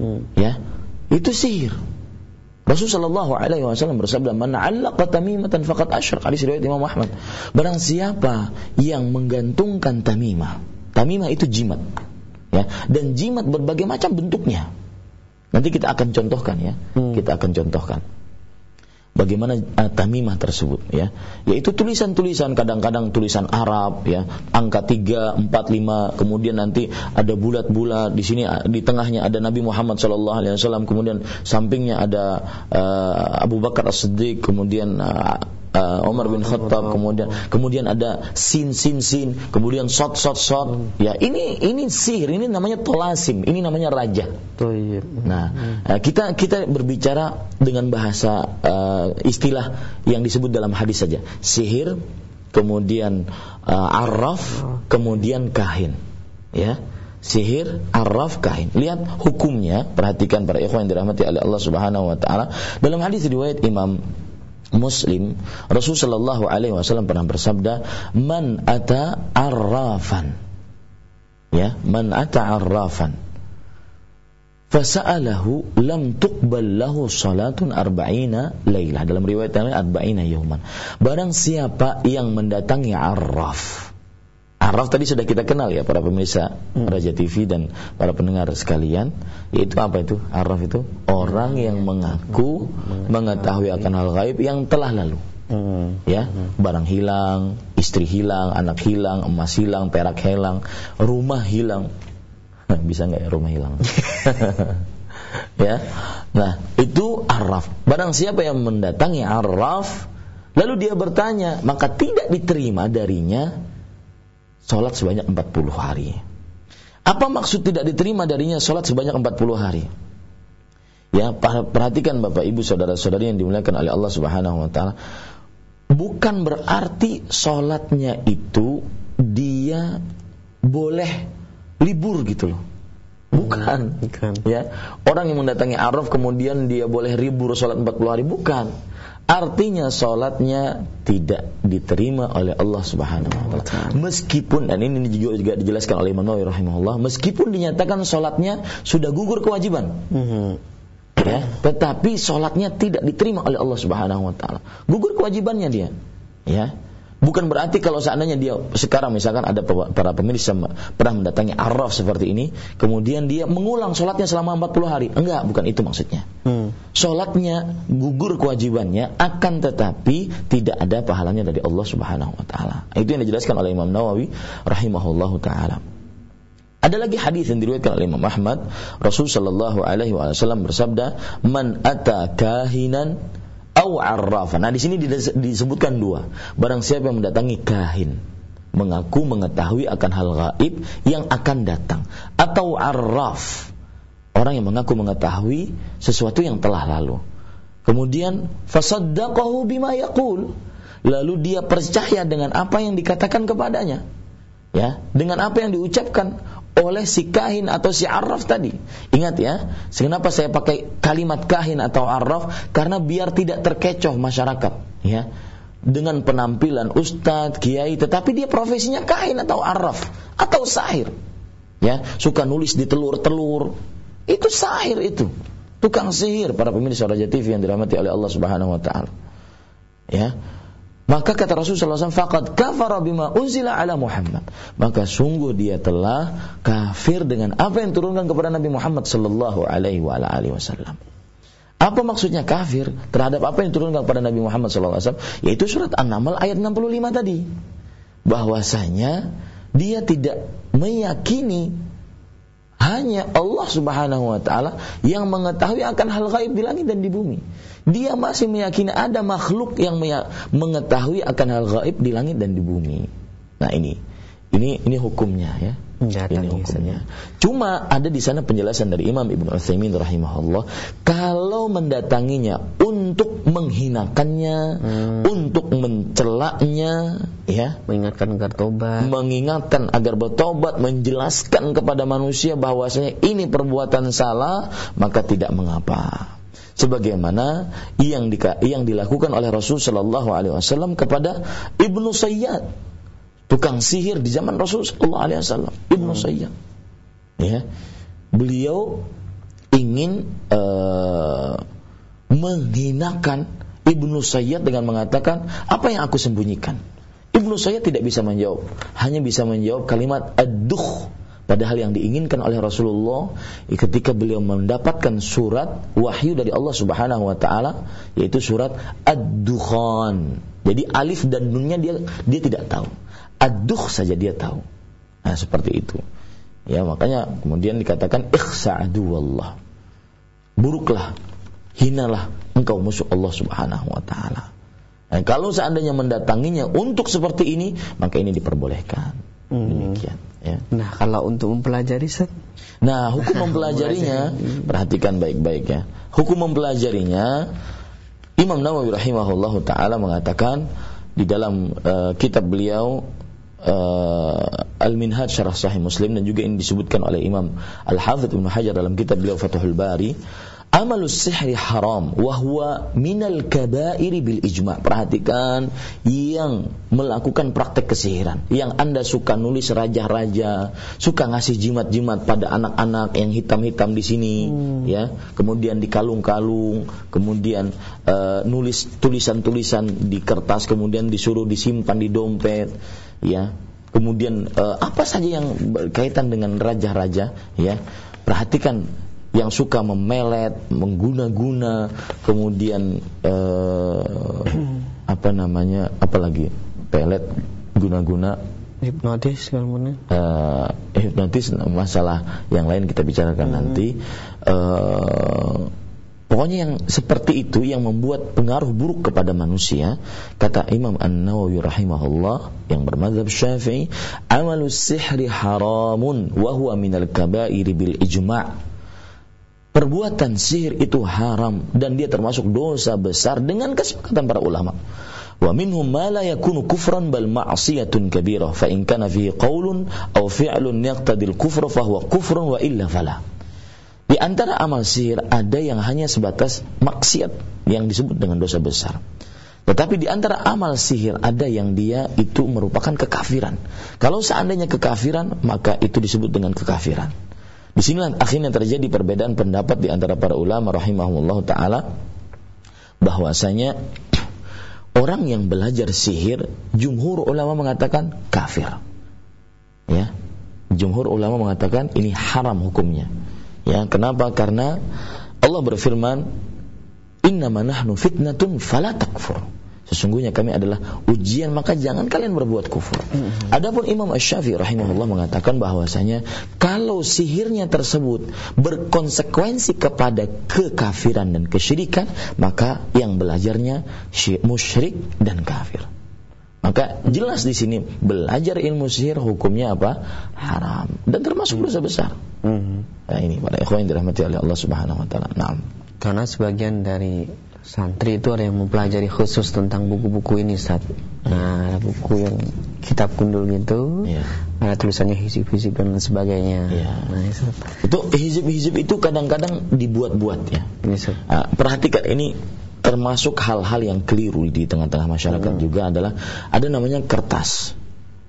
Hmm. ya itu sihir Rasulullah Shallallahu Alaihi Wasallam bersabda, "Man 'allaqa tamimatan faqad asyrak." Hadis riwayat Imam Ahmad. Barang siapa yang menggantungkan tamimah, tamimah itu jimat, ya, dan jimat berbagai macam bentuknya. Nanti kita akan contohkan ya, Hmm. kita akan contohkan bagaimana uh, tamimah tersebut ya. Yaitu tulisan-tulisan kadang-kadang tulisan Arab ya. Angka 3 4 5 kemudian nanti ada bulat-bulat. Di sini di tengahnya ada Nabi Muhammad sallallahu alaihi wasallam kemudian sampingnya ada uh, Abu Bakar As-Siddiq kemudian uh, uh, Umar bin Khattab kemudian kemudian ada sin sin sin kemudian shot shot shot ya ini ini sihir ini namanya tolasim ini namanya raja. Nah, eh, kita kita berbicara dengan bahasa eh, istilah yang disebut dalam hadis saja. Sihir, kemudian eh, arraf, kemudian kahin. Ya. Sihir, arraf, kahin. Lihat hukumnya, perhatikan para ikhwan yang dirahmati oleh Allah Subhanahu wa taala. Dalam hadis riwayat Imam Muslim, Rasul sallallahu alaihi wasallam pernah bersabda, "Man ata arrafan." Ya, man ata arrafan. Fasa'alahu lam tuqbal lahu salatun arba'ina lailah dalam riwayat lain arba'ina yauman barang siapa yang mendatangi arraf arraf tadi sudah kita kenal ya para pemirsa Raja TV dan para pendengar sekalian. Yaitu apa itu? Arraf itu orang yang mengaku mengetahui. akan hal gaib yang telah lalu. Hmm. ya barang hilang istri hilang anak hilang emas hilang perak hilang rumah hilang. Bisa nggak ya rumah hilang? Ya. Nah itu arraf barang siapa yang mendatangi arraf lalu dia bertanya maka tidak diterima darinya sholat sebanyak 40 hari apa maksud tidak diterima darinya sholat sebanyak 40 hari Ya, perhatikan Bapak Ibu saudara-saudari yang dimuliakan oleh Allah Subhanahu wa taala. Bukan berarti sholatnya itu dia boleh libur gitu loh. Bukan. Bukan. Ya, orang yang mendatangi Araf kemudian dia boleh libur sholat 40 hari bukan. Artinya sholatnya tidak diterima oleh Allah Subhanahu wa taala. Meskipun dan ini juga dijelaskan oleh Imam Nawawi rahimahullah, meskipun dinyatakan sholatnya sudah gugur kewajiban. Hmm. Ya, tetapi sholatnya tidak diterima oleh Allah Subhanahu wa taala. Gugur kewajibannya dia. Ya. Bukan berarti kalau seandainya dia sekarang misalkan ada para pemilik pernah mendatangi araf seperti ini, kemudian dia mengulang sholatnya selama 40 hari. Enggak, bukan itu maksudnya. Hmm. Sholatnya gugur kewajibannya, akan tetapi tidak ada pahalanya dari Allah Subhanahu Wa Taala. Itu yang dijelaskan oleh Imam Nawawi rahimahullahu taala. Ada lagi hadis yang diriwayatkan oleh Imam Ahmad, Rasul sallallahu alaihi wasallam bersabda, "Man ata kahinan au arrafa. Nah, di sini disebutkan dua. Barang siapa yang mendatangi kahin, mengaku mengetahui akan hal gaib yang akan datang atau arraf, orang yang mengaku mengetahui sesuatu yang telah lalu. Kemudian fasaddaqahu bima yaqul. Lalu dia percaya dengan apa yang dikatakan kepadanya. Ya, dengan apa yang diucapkan oleh si kahin atau si arraf tadi. Ingat ya, kenapa saya pakai kalimat kahin atau arraf? Karena biar tidak terkecoh masyarakat, ya. Dengan penampilan ustadz, kiai, tetapi dia profesinya kahin atau arraf atau sahir. Ya, suka nulis di telur-telur. Itu sahir itu. Tukang sihir para pemirsa Raja TV yang dirahmati oleh Allah Subhanahu wa taala. Ya, maka kata Rasulullah SAW, "Faqad kafara bima unzila ala Muhammad." Maka sungguh dia telah kafir dengan apa yang turunkan kepada Nabi Muhammad sallallahu alaihi wasallam. Apa maksudnya kafir terhadap apa yang turunkan kepada Nabi Muhammad wasallam? Yaitu surat An-Naml ayat 65 tadi. Bahwasanya dia tidak meyakini hanya Allah Subhanahu wa taala yang mengetahui akan hal gaib di langit dan di bumi. Dia masih meyakini ada makhluk yang mengetahui akan hal gaib di langit dan di bumi. Nah, ini ini ini hukumnya ya. ini hukumnya. Cuma ada di sana penjelasan dari Imam Ibnu Utsaimin rahimahullah, kalau mendatanginya untuk menghinakannya, hmm. untuk mencelaknya, ya, mengingatkan agar tobat, mengingatkan agar bertobat, menjelaskan kepada manusia bahwasanya ini perbuatan salah, maka tidak mengapa sebagaimana yang di, yang dilakukan oleh Rasul Shallallahu Alaihi Wasallam kepada ibnu Sayyad tukang sihir di zaman Rasulullah Alaihi Wasallam Ibnu hmm. Sayyid ya. Beliau ingin uh, menghinakan Ibnu Sayyid dengan mengatakan apa yang aku sembunyikan? Ibnu Sayyid tidak bisa menjawab hanya bisa menjawab kalimat aduh padahal yang diinginkan oleh Rasulullah ketika beliau mendapatkan surat wahyu dari Allah Subhanahu wa taala yaitu surat Ad-Dukhan. Jadi alif dan nunnya dia dia tidak tahu aduh saja dia tahu. Nah, seperti itu. Ya, makanya kemudian dikatakan ikhsa'adu wallah. Buruklah, hinalah engkau musuh Allah Subhanahu wa taala. Nah, kalau seandainya mendatanginya untuk seperti ini, maka ini diperbolehkan. Hmm. Demikian, ya. Nah, kalau untuk mempelajari set Nah, hukum mempelajarinya perhatikan baik-baik ya. Hukum mempelajarinya Imam Nawawi rahimahullahu taala mengatakan di dalam uh, kitab beliau uh, Al-Minhaj Syarah Sahih Muslim dan juga ini disebutkan oleh Imam Al-Hafidh Ibnu Hajar dalam kitab beliau Fathul Bari Amalus sihri haram wahwa minal kabairi bil ijma. Perhatikan yang melakukan praktek kesihiran. Yang Anda suka nulis raja-raja, suka ngasih jimat-jimat pada anak-anak yang hitam-hitam di sini, hmm. ya. Kemudian dikalung-kalung, kemudian uh, nulis tulisan-tulisan di kertas, kemudian disuruh disimpan di dompet ya kemudian uh, apa saja yang berkaitan dengan raja-raja ya perhatikan yang suka memelet mengguna-guna kemudian uh, apa namanya apalagi pelet guna-guna hipnotis kalau uh, hipnotis masalah yang lain kita bicarakan hmm. nanti uh, Pokoknya yang seperti itu yang membuat pengaruh buruk kepada manusia, kata Imam An-Nawawi rahimahullah yang bermadzhab Syafi'i, amalu sihri haramun wa huwa minal kabairi bil ijma'. Perbuatan sihir itu haram dan dia termasuk dosa besar dengan kesepakatan para ulama. Wa minhum ma la yakunu kufran bal ma'siyatun kabirah fa in kana fihi qaulun aw fi'lun yaqtadi al-kufra fa huwa kufrun wa illa fala. Di antara amal sihir ada yang hanya sebatas maksiat yang disebut dengan dosa besar. Tetapi di antara amal sihir ada yang dia itu merupakan kekafiran. Kalau seandainya kekafiran, maka itu disebut dengan kekafiran. Di sini akhirnya terjadi perbedaan pendapat di antara para ulama rahimahullah taala bahwasanya orang yang belajar sihir, jumhur ulama mengatakan kafir. Ya. Jumhur ulama mengatakan ini haram hukumnya. Ya, kenapa? Karena Allah berfirman, "Innama nahnu fitnatun fala takfur." Sesungguhnya kami adalah ujian maka jangan kalian berbuat kufur. Mm-hmm. Adapun Imam Asy-Syafi'i rahimahullah mengatakan bahwasanya kalau sihirnya tersebut berkonsekuensi kepada kekafiran dan kesyirikan, maka yang belajarnya musyrik dan kafir. Maka jelas di sini belajar ilmu sihir hukumnya apa? Haram dan termasuk dosa besar. Mm-hmm. Nah ini para ikhwan yang dirahmati oleh Allah Subhanahu wa taala. Nah, karena sebagian dari santri itu ada yang mempelajari khusus tentang buku-buku ini Ustaz. Nah, buku yang kitab kundul gitu. Yeah. Ada tulisannya hizib-hizib dan sebagainya. Yeah. Nah, itu hizib-hizib itu kadang-kadang dibuat-buat ya. Yes, nah, perhatikan ini termasuk hal-hal yang keliru di tengah-tengah masyarakat hmm. juga adalah ada namanya kertas.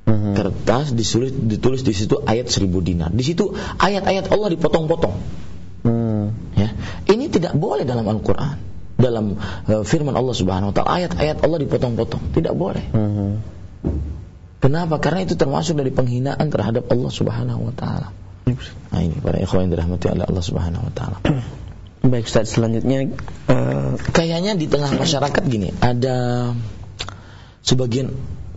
Hmm. Kertas ditulis ditulis di situ ayat seribu dinar. Di situ ayat-ayat Allah dipotong-potong. Hmm. Ya. Ini tidak boleh dalam Al-Qur'an dalam uh, firman Allah Subhanahu wa taala ayat-ayat Allah dipotong-potong tidak boleh mm-hmm. kenapa karena itu termasuk dari penghinaan terhadap Allah Subhanahu wa taala nah ini para ikhwan yang dirahmati oleh Allah Subhanahu wa taala baik Ustaz selanjutnya uh, kayaknya di tengah masyarakat gini ada sebagian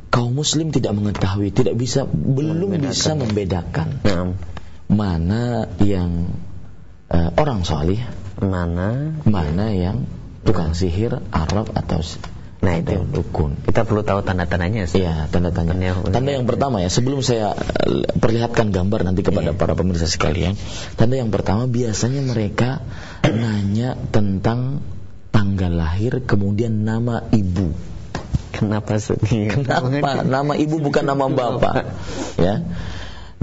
kaum muslim tidak mengetahui tidak bisa belum membedakan. bisa membedakan nah. mana yang uh, orang solih mana mana yang tukang sihir Arab atau Nah itu dukun. Kita perlu tahu tanda-tandanya sih. Iya, tanda-tanda. Tanda yang pertama ya, sebelum saya eh, perlihatkan gambar nanti kepada iya. para pemirsa sekalian. Tanda yang pertama biasanya mereka nanya tentang tanggal lahir kemudian nama ibu. Kenapa sih? Kenapa? Nama ibu bukan nama bapak. Ya.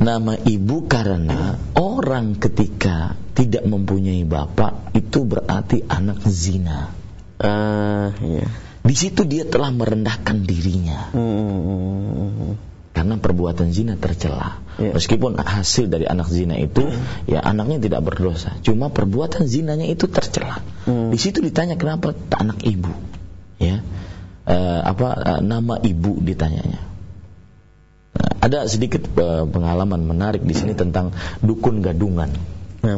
Nama ibu karena orang ketika tidak mempunyai bapak itu berarti anak zina. Uh, iya. Di situ dia telah merendahkan dirinya. Hmm. Karena perbuatan zina tercela. Yeah. Meskipun hasil dari anak zina itu hmm. ya anaknya tidak berdosa, cuma perbuatan zinanya itu tercela. Hmm. Di situ ditanya kenapa anak ibu, ya uh, apa uh, nama ibu ditanyanya. Ada sedikit uh, pengalaman menarik di sini tentang dukun gadungan. Nah,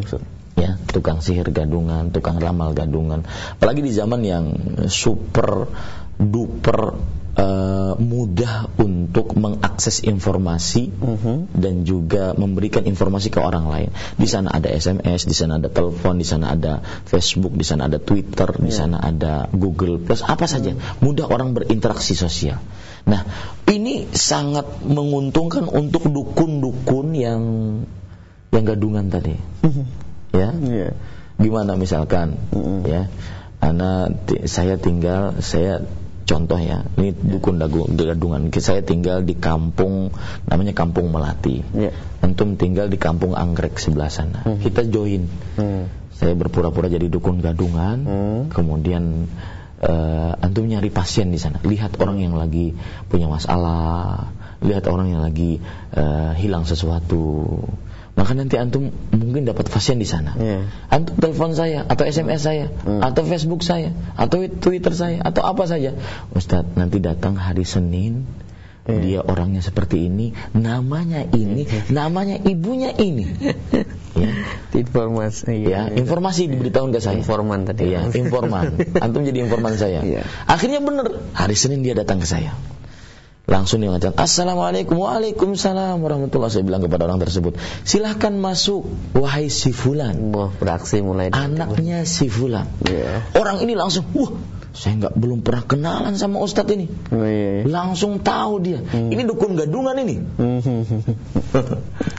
ya tukang sihir gadungan, tukang ramal gadungan. Apalagi di zaman yang super duper uh, mudah untuk mengakses informasi uh -huh. dan juga memberikan informasi ke orang lain. Di sana ada SMS, di sana ada telepon, di sana ada Facebook, di sana ada Twitter, yeah. di ya. sana ada Google Plus, apa saja. Mudah orang berinteraksi sosial. Nah, ini sangat menguntungkan untuk dukun-dukun yang yang gadungan tadi. Uh-huh ya yeah. gimana misalkan mm-hmm. ya anak saya tinggal saya contoh ya ini dukun gadungan saya tinggal di kampung namanya kampung melati yeah. antum tinggal di kampung anggrek sebelah sana mm-hmm. kita join mm. saya berpura-pura jadi dukun gadungan mm. kemudian uh, antum nyari pasien di sana lihat orang yang lagi punya masalah lihat orang yang lagi uh, hilang sesuatu maka nanti antum mungkin dapat pasien di sana. Yeah. Antum telepon saya atau SMS saya hmm. atau Facebook saya atau Twitter saya atau apa saja. Ustadz nanti datang hari Senin yeah. dia orangnya seperti ini, namanya ini, yeah. namanya ibunya ini. ya. Informasi. Ya, informasi diberitahu ke saya. Informan tadi. Ya, informan. Antum jadi informan saya. Yeah. Akhirnya benar, hari Senin dia datang ke saya langsung dia mengatakan Assalamualaikum Waalaikumsalam warahmatullahi Saya bilang kepada orang tersebut Silahkan masuk Wahai si Fulan Wah beraksi mulai Anaknya si Fulan yeah. Orang ini langsung Wah saya nggak belum pernah kenalan sama Ustadz ini. Oh, iya, iya. Langsung tahu dia. Hmm. Ini dukun gadungan ini.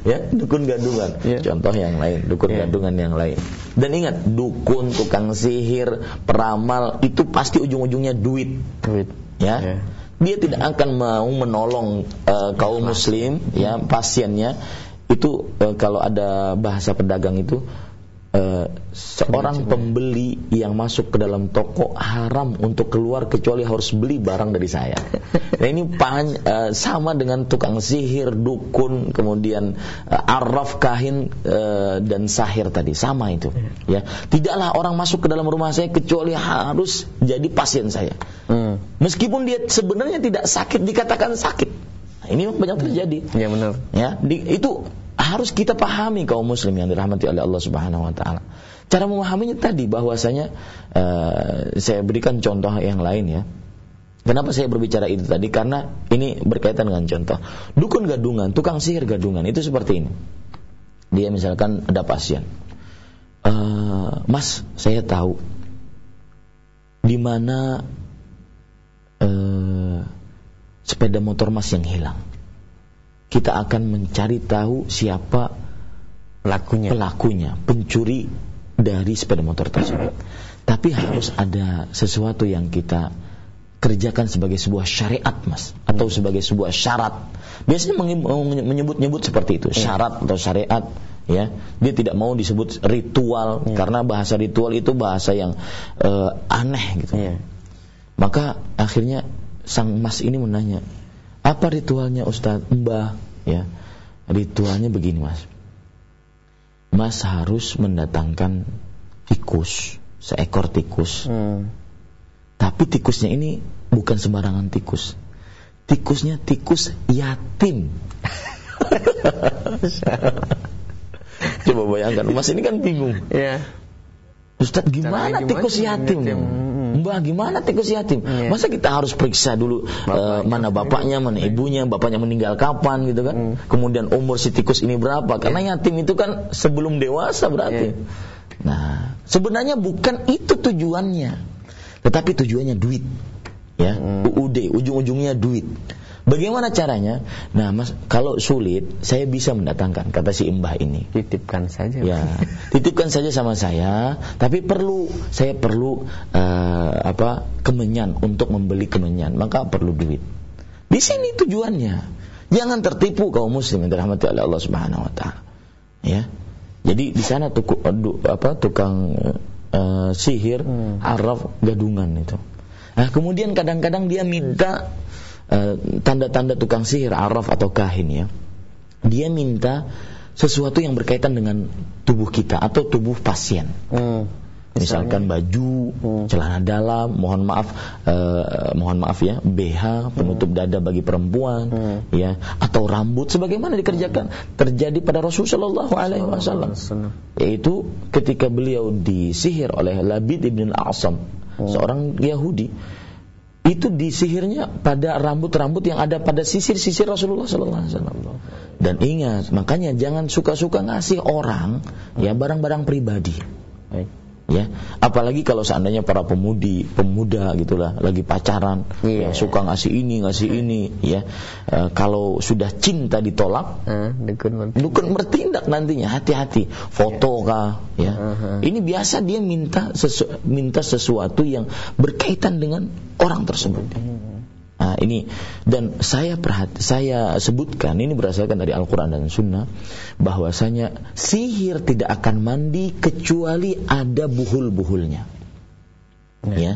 Ya dukun gadungan. Yeah. Contoh yang lain Dukun yeah. gadungan yang lain. Dan ingat Dukun, tukang sihir, peramal Itu pasti ujung-ujungnya duit. Duit. Ya. Yeah dia tidak akan mau menolong uh, kaum muslim ya pasiennya. Itu uh, kalau ada bahasa pedagang itu eh, seorang pembeli yang masuk ke dalam toko haram untuk keluar kecuali harus beli barang dari saya. Nah ini pan, eh, sama dengan tukang sihir, dukun, kemudian eh, araf, kahin eh, dan sahir tadi sama itu. Ya, tidaklah orang masuk ke dalam rumah saya kecuali harus jadi pasien saya. Hmm. Meskipun dia sebenarnya tidak sakit dikatakan sakit. Nah, ini banyak terjadi. Ya benar. Ya, di, itu harus kita pahami kaum muslim yang dirahmati oleh Allah Subhanahu wa taala. Cara memahaminya tadi bahwasanya uh, saya berikan contoh yang lain ya. Kenapa saya berbicara itu tadi? Karena ini berkaitan dengan contoh. Dukun gadungan, tukang sihir gadungan itu seperti ini. Dia misalkan ada pasien. Uh, mas, saya tahu di mana uh, sepeda motor Mas yang hilang. Kita akan mencari tahu siapa Pelakunya. pelakunya, pencuri dari sepeda motor tersebut. Tapi harus ada sesuatu yang kita kerjakan sebagai sebuah syariat, Mas, atau sebagai sebuah syarat. Biasanya menyebut-nyebut seperti itu, syarat atau syariat, ya. Dia tidak mau disebut ritual karena bahasa ritual itu bahasa yang eh, aneh gitu. Iya. Maka akhirnya sang mas ini menanya, apa ritualnya Ustadz? Mbah, ya. Ritualnya begini mas. Mas harus mendatangkan tikus, seekor tikus. Hmm. Tapi tikusnya ini bukan sembarangan tikus. Tikusnya tikus yatim. Coba bayangkan, mas ini kan bingung. Iya. Ustadz gimana tikus yatim? yatim? Hmm. Mbak gimana tikus yatim? Iya. Masa kita harus periksa dulu eh, mana bapaknya, mana ibunya, bapaknya meninggal kapan gitu kan? Hmm. Kemudian umur si tikus ini berapa? Karena yatim itu kan sebelum dewasa berarti. Iya. Nah, sebenarnya bukan itu tujuannya. Tetapi tujuannya duit. Ya, Hmm. UUD ujung-ujungnya duit. Bagaimana caranya? Nah, Mas, kalau sulit saya bisa mendatangkan kata si Mbah ini. Titipkan saja. Ya, titipkan saja sama saya, tapi perlu saya perlu eh, apa kemenyan untuk membeli kemenyan, maka perlu duit. Di sini tujuannya. Jangan tertipu kaum muslim yang dirahmati oleh Allah Subhanahu wa taala. Ya. Jadi di sana tuku, apa tukang eh, sihir, Hmm. araf, gadungan itu. Nah, kemudian kadang-kadang dia minta eh, tanda-tanda tukang sihir, araf atau kahin ya dia minta sesuatu yang berkaitan dengan tubuh kita atau tubuh pasien. Hmm. Misalkan baju, Hmm. celana dalam, mohon maaf, eh, mohon maaf ya, BH penutup dada bagi perempuan, Hmm. ya, atau rambut, sebagaimana dikerjakan terjadi pada Rasulullah Shallallahu Alaihi Wasallam, yaitu ketika beliau disihir oleh Labid ibn Al-Asam, Hmm. seorang Yahudi, itu disihirnya pada rambut-rambut yang ada pada sisir-sisir Rasulullah Sallallahu Alaihi Wasallam. Dan ingat, makanya jangan suka-suka ngasih orang ya barang-barang pribadi. Baik. Ya, apalagi kalau seandainya para pemudi, pemuda gitulah lagi pacaran, Iya. yang suka ngasih ini, ngasih ini, ya. Eh, kalau sudah cinta ditolak, Ah, dukun bertindak. nantinya hati-hati. Foto kah ya. Aha. ini biasa dia minta sesu, minta sesuatu yang berkaitan dengan orang tersebut nah ini dan saya perhati saya sebutkan ini berdasarkan dari Al-Quran dan Sunnah bahwasanya sihir tidak akan mandi kecuali ada buhul-buhulnya ya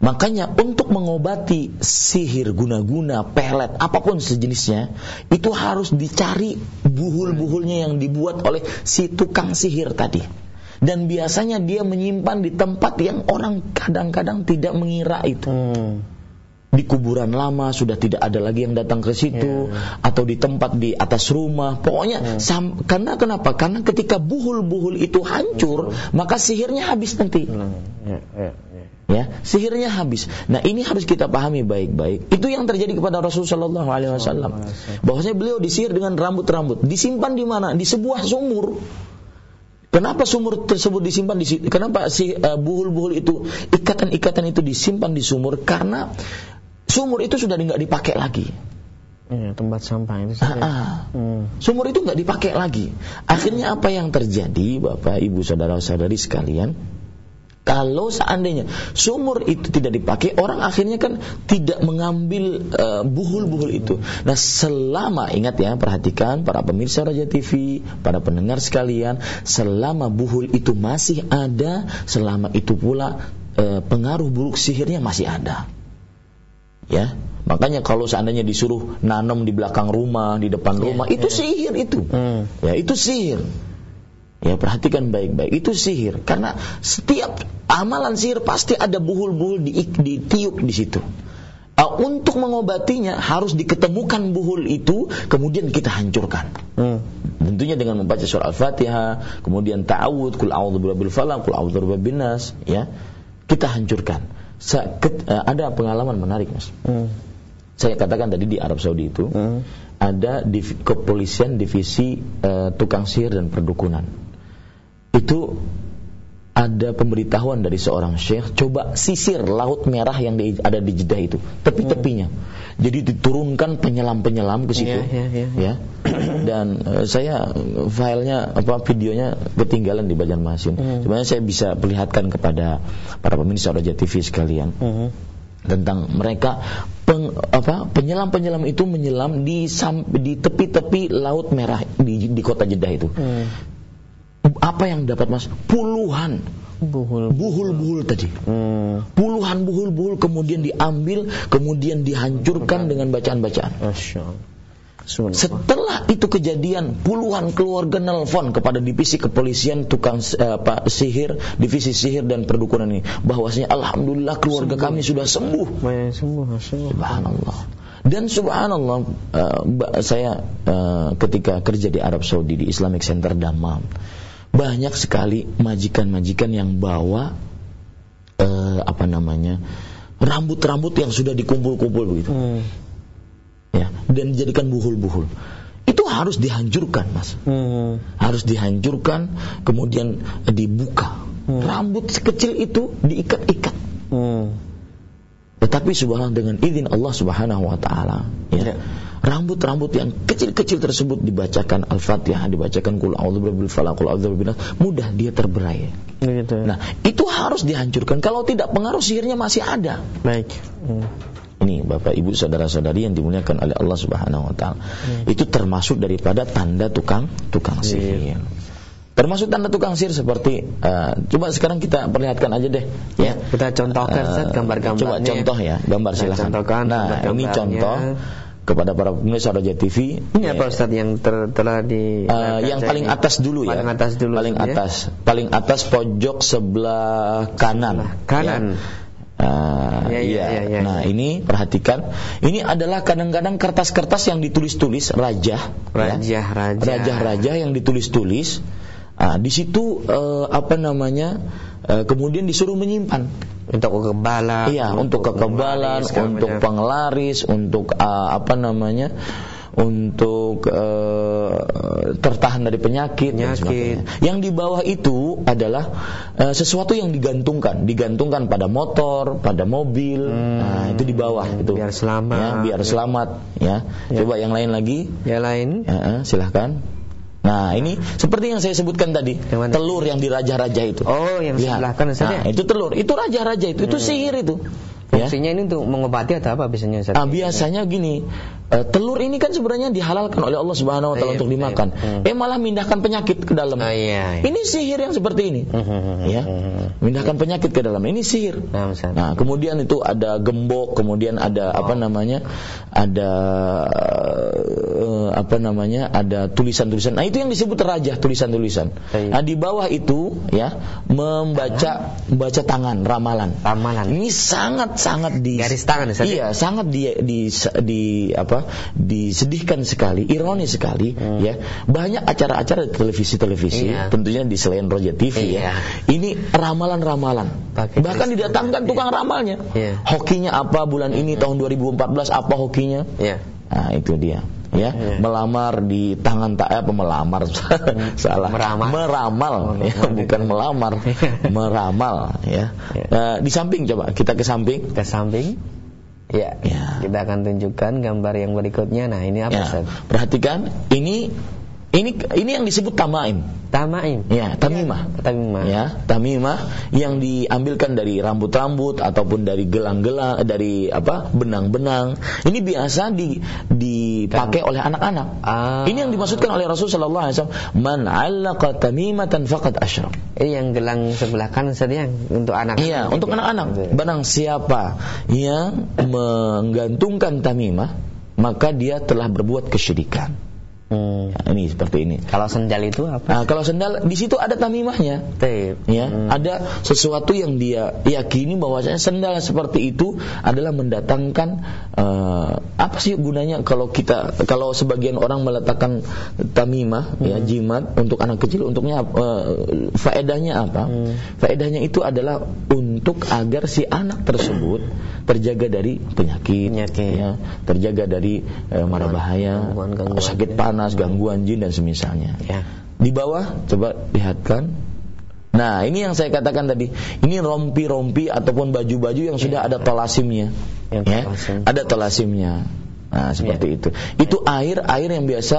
Makanya untuk mengobati sihir guna-guna, pelet, apa pun sejenisnya, itu harus dicari buhul-buhulnya yang dibuat oleh si tukang sihir tadi. Dan biasanya dia menyimpan di tempat yang orang kadang-kadang tidak mengira itu. Hmm. Di kuburan lama sudah tidak ada lagi yang datang ke situ atau di tempat di atas rumah. Pokoknya sam- karena kenapa? Karena ketika buhul-buhul itu hancur, maka sihirnya habis nanti Hmm. Ya, ya, ya. ya sihirnya habis. Nah ini harus kita pahami baik-baik. Itu yang terjadi kepada Rasulullah Shallallahu Alaihi Wasallam. Bahwasanya beliau disihir dengan rambut-rambut. Disimpan di mana? Di sebuah sumur. Kenapa sumur tersebut disimpan di situ? Kenapa si uh, buhul-buhul itu ikatan-ikatan itu disimpan di sumur? Karena sumur itu sudah nggak dipakai lagi. Ya, tempat sampah itu saja. ah. Hmm. Sumur itu nggak dipakai lagi. Akhirnya apa yang terjadi, Bapak, Ibu, saudara-saudari sekalian? kalau seandainya sumur itu tidak dipakai, orang akhirnya kan tidak mengambil uh, buhul-buhul itu. Nah, selama ingat ya, perhatikan para pemirsa Raja TV, para pendengar sekalian, selama buhul itu masih ada, selama itu pula uh, pengaruh buruk sihirnya masih ada. Ya, Makanya kalau seandainya disuruh nanam di belakang rumah, di depan yeah, rumah, itu yeah. sihir itu. Hmm. Ya, itu sihir. Ya, perhatikan baik-baik. Itu sihir karena setiap amalan sihir pasti ada buhul-buhul di, ditiup di situ. Uh, untuk mengobatinya harus diketemukan buhul itu kemudian kita hancurkan. Hmm. Tentunya dengan membaca surah Al-Fatihah, kemudian ta'awud, kul a'udzu birabbil falaq, kul a'udzu birabbin nas, ya. Kita hancurkan. Sa uh, ada pengalaman menarik, Mas. Hmm saya katakan tadi di Arab Saudi itu hmm. ada div kepolisian divisi uh, tukang sihir dan perdukunan. Itu ada pemberitahuan dari seorang syekh coba sisir laut merah yang di, ada di Jeddah itu tepi-tepinya hmm. jadi diturunkan penyelam-penyelam ke situ yeah, yeah, yeah. ya dan uh, saya filenya apa videonya ketinggalan di Banjarmasin hmm. sebenarnya saya bisa perlihatkan kepada para pemirsa Raja TV sekalian hmm tentang mereka peng, apa penyelam-penyelam itu menyelam di di tepi-tepi laut merah di di kota Jeddah itu. Hmm. Apa yang dapat Mas? Puluhan buhul buhul, buhul tadi. Hmm. Puluhan buhul-buhul kemudian diambil, kemudian dihancurkan dengan bacaan-bacaan. Setelah itu kejadian, puluhan keluarga nelfon kepada divisi kepolisian tukang uh, Pak sihir, divisi sihir dan perdukunan ini, bahwasanya alhamdulillah keluarga sembuh. kami sudah sembuh. sembuh, Subhanallah. Dan subhanallah, uh, saya uh, ketika kerja di Arab Saudi di Islamic Center Damam, banyak sekali majikan-majikan yang bawa uh, apa namanya rambut-rambut yang sudah dikumpul-kumpul begitu. Hmm ya dan dijadikan buhul-buhul itu harus dihancurkan mas hmm. harus dihancurkan kemudian dibuka hmm. rambut sekecil itu diikat-ikat hmm. Tetapi subhanallah dengan izin Allah subhanahu wa taala ya, ya. rambut-rambut yang kecil-kecil tersebut dibacakan al-fatihah dibacakan kul a'udzu falaq kul mudah dia terberai gitu. nah itu harus dihancurkan kalau tidak pengaruh sihirnya masih ada baik hmm ini Bapak Ibu saudara-saudari yang dimuliakan oleh Allah Subhanahu wa taala. Hmm. Itu termasuk daripada tanda tukang tukang iya. sihir. Termasuk tanda tukang sihir seperti uh, coba sekarang kita perlihatkan aja deh ya. Kita contohkan uh, gambar-gambarnya. Coba contoh ya, gambar silakan. Contohkan nah, ini contoh kepada para pemirsa Raja TV. Ini apa Ustaz yang ter, telah di uh, yang paling atas dulu ya. Paling atas dulu. Paling ya? atas. Paling atas pojok sebelah kanan. Sebelah kanan. Ya. Uh, ya, iya. Ya, ya, nah, ini perhatikan. Ini adalah kadang-kadang kertas-kertas yang ditulis-tulis raja, raja, ya. raja, raja-raja yang ditulis-tulis. Nah, di situ uh, apa namanya? Uh, kemudian disuruh menyimpan untuk kekebalan. Iya, untuk, untuk kekebalan, untuk penglaris, untuk uh, apa namanya? untuk uh, tertahan dari penyakit, penyakit. Yang di bawah itu adalah uh, sesuatu yang digantungkan, digantungkan pada motor, pada mobil. Hmm. Nah, itu di bawah itu. Biar selamat. Ya, biar selamat ya. ya. Coba yang lain lagi. Yang lain. Ya, silahkan. Nah ini seperti yang saya sebutkan tadi yang telur yang di raja-raja itu. Oh yang ya. sebelah kanan Nah, itu telur, itu raja-raja itu, hmm. itu sihir itu. Fungsinya ya? ini untuk mengobati atau apa biasanya? Nah, biasanya gini, uh, telur ini kan sebenarnya dihalalkan oleh Allah Subhanahu wa taala iya, untuk dimakan. Hmm. Eh malah mindahkan penyakit ke dalam. Oh, iya, iya. Ini sihir yang seperti ini. Hmm, hmm, ya. Mindahkan penyakit ke dalam. Ini sihir. Nah, nah, kemudian itu ada gembok, kemudian ada oh. apa namanya? Ada uh, apa namanya? Ada tulisan-tulisan. Nah, itu yang disebut raja, tulisan-tulisan. Nah, di bawah itu ya membaca baca tangan ramalan. Ramalan. Ini sangat sangat di garis tangan Iya, sangat di di, di apa? Disedihkan sekali, ironis sekali hmm. ya. Banyak acara-acara televisi-televisi, iya. tentunya di selain Roja TV ya. iya. ya. Ini ramalan-ramalan. Bahkan didatangkan tukang iya. ramalnya. Iya. Hokinya apa bulan ini hmm. tahun 2014 apa hokinya? Iya. Nah, itu dia ya yeah. melamar di tangan tak apa melamar hmm. salah meramal meramal oh, ya, bukan melamar meramal ya yeah. uh, di samping coba kita ke samping ke samping Ya, ya, kita akan tunjukkan gambar yang berikutnya. Nah, ini apa, ya. Perhatikan, ini Ini ini yang disebut tamaim. Tamaim. Ya, tamimah. Ya, tamimah. Ya, tamimah yang diambilkan dari rambut-rambut ataupun dari gelang-gelang, dari apa? benang-benang. Ini biasa di dipakai oleh anak-anak. Ah. Ini yang dimaksudkan oleh Rasul sallallahu alaihi wasallam, "Man 'allaqa tamimatan faqad asyrak." Ini yang gelang sebelah kanan saja yang untuk anak. Iya, untuk anak-anak. Barang siapa yang menggantungkan tamimah, maka dia telah berbuat kesyirikan. Hmm. Ya, ini seperti ini. Kalau sendal itu apa? Nah, kalau sendal di situ ada tamimahnya. Tip. Ya, Hmm. ada sesuatu yang dia yakini bahwasanya sendal seperti itu adalah mendatangkan eh, apa sih gunanya kalau kita kalau sebagian orang meletakkan tamimah ya Hmm. jimat untuk anak kecil untuknya eh, faedahnya apa? Hmm. Faedahnya itu adalah untuk agar si anak tersebut terjaga dari penyakit, Penyakit. ya, terjaga dari eh, mara bahaya, sakit panas, gangguan jin dan semisalnya. Ya. Di bawah coba lihatkan. Nah, ini yang saya katakan tadi. Ini rompi-rompi ataupun baju-baju yang sudah ada tolasimnya. Yang Ya, tolasim. ada tolasimnya. Nah, seperti itu. Itu air air yang biasa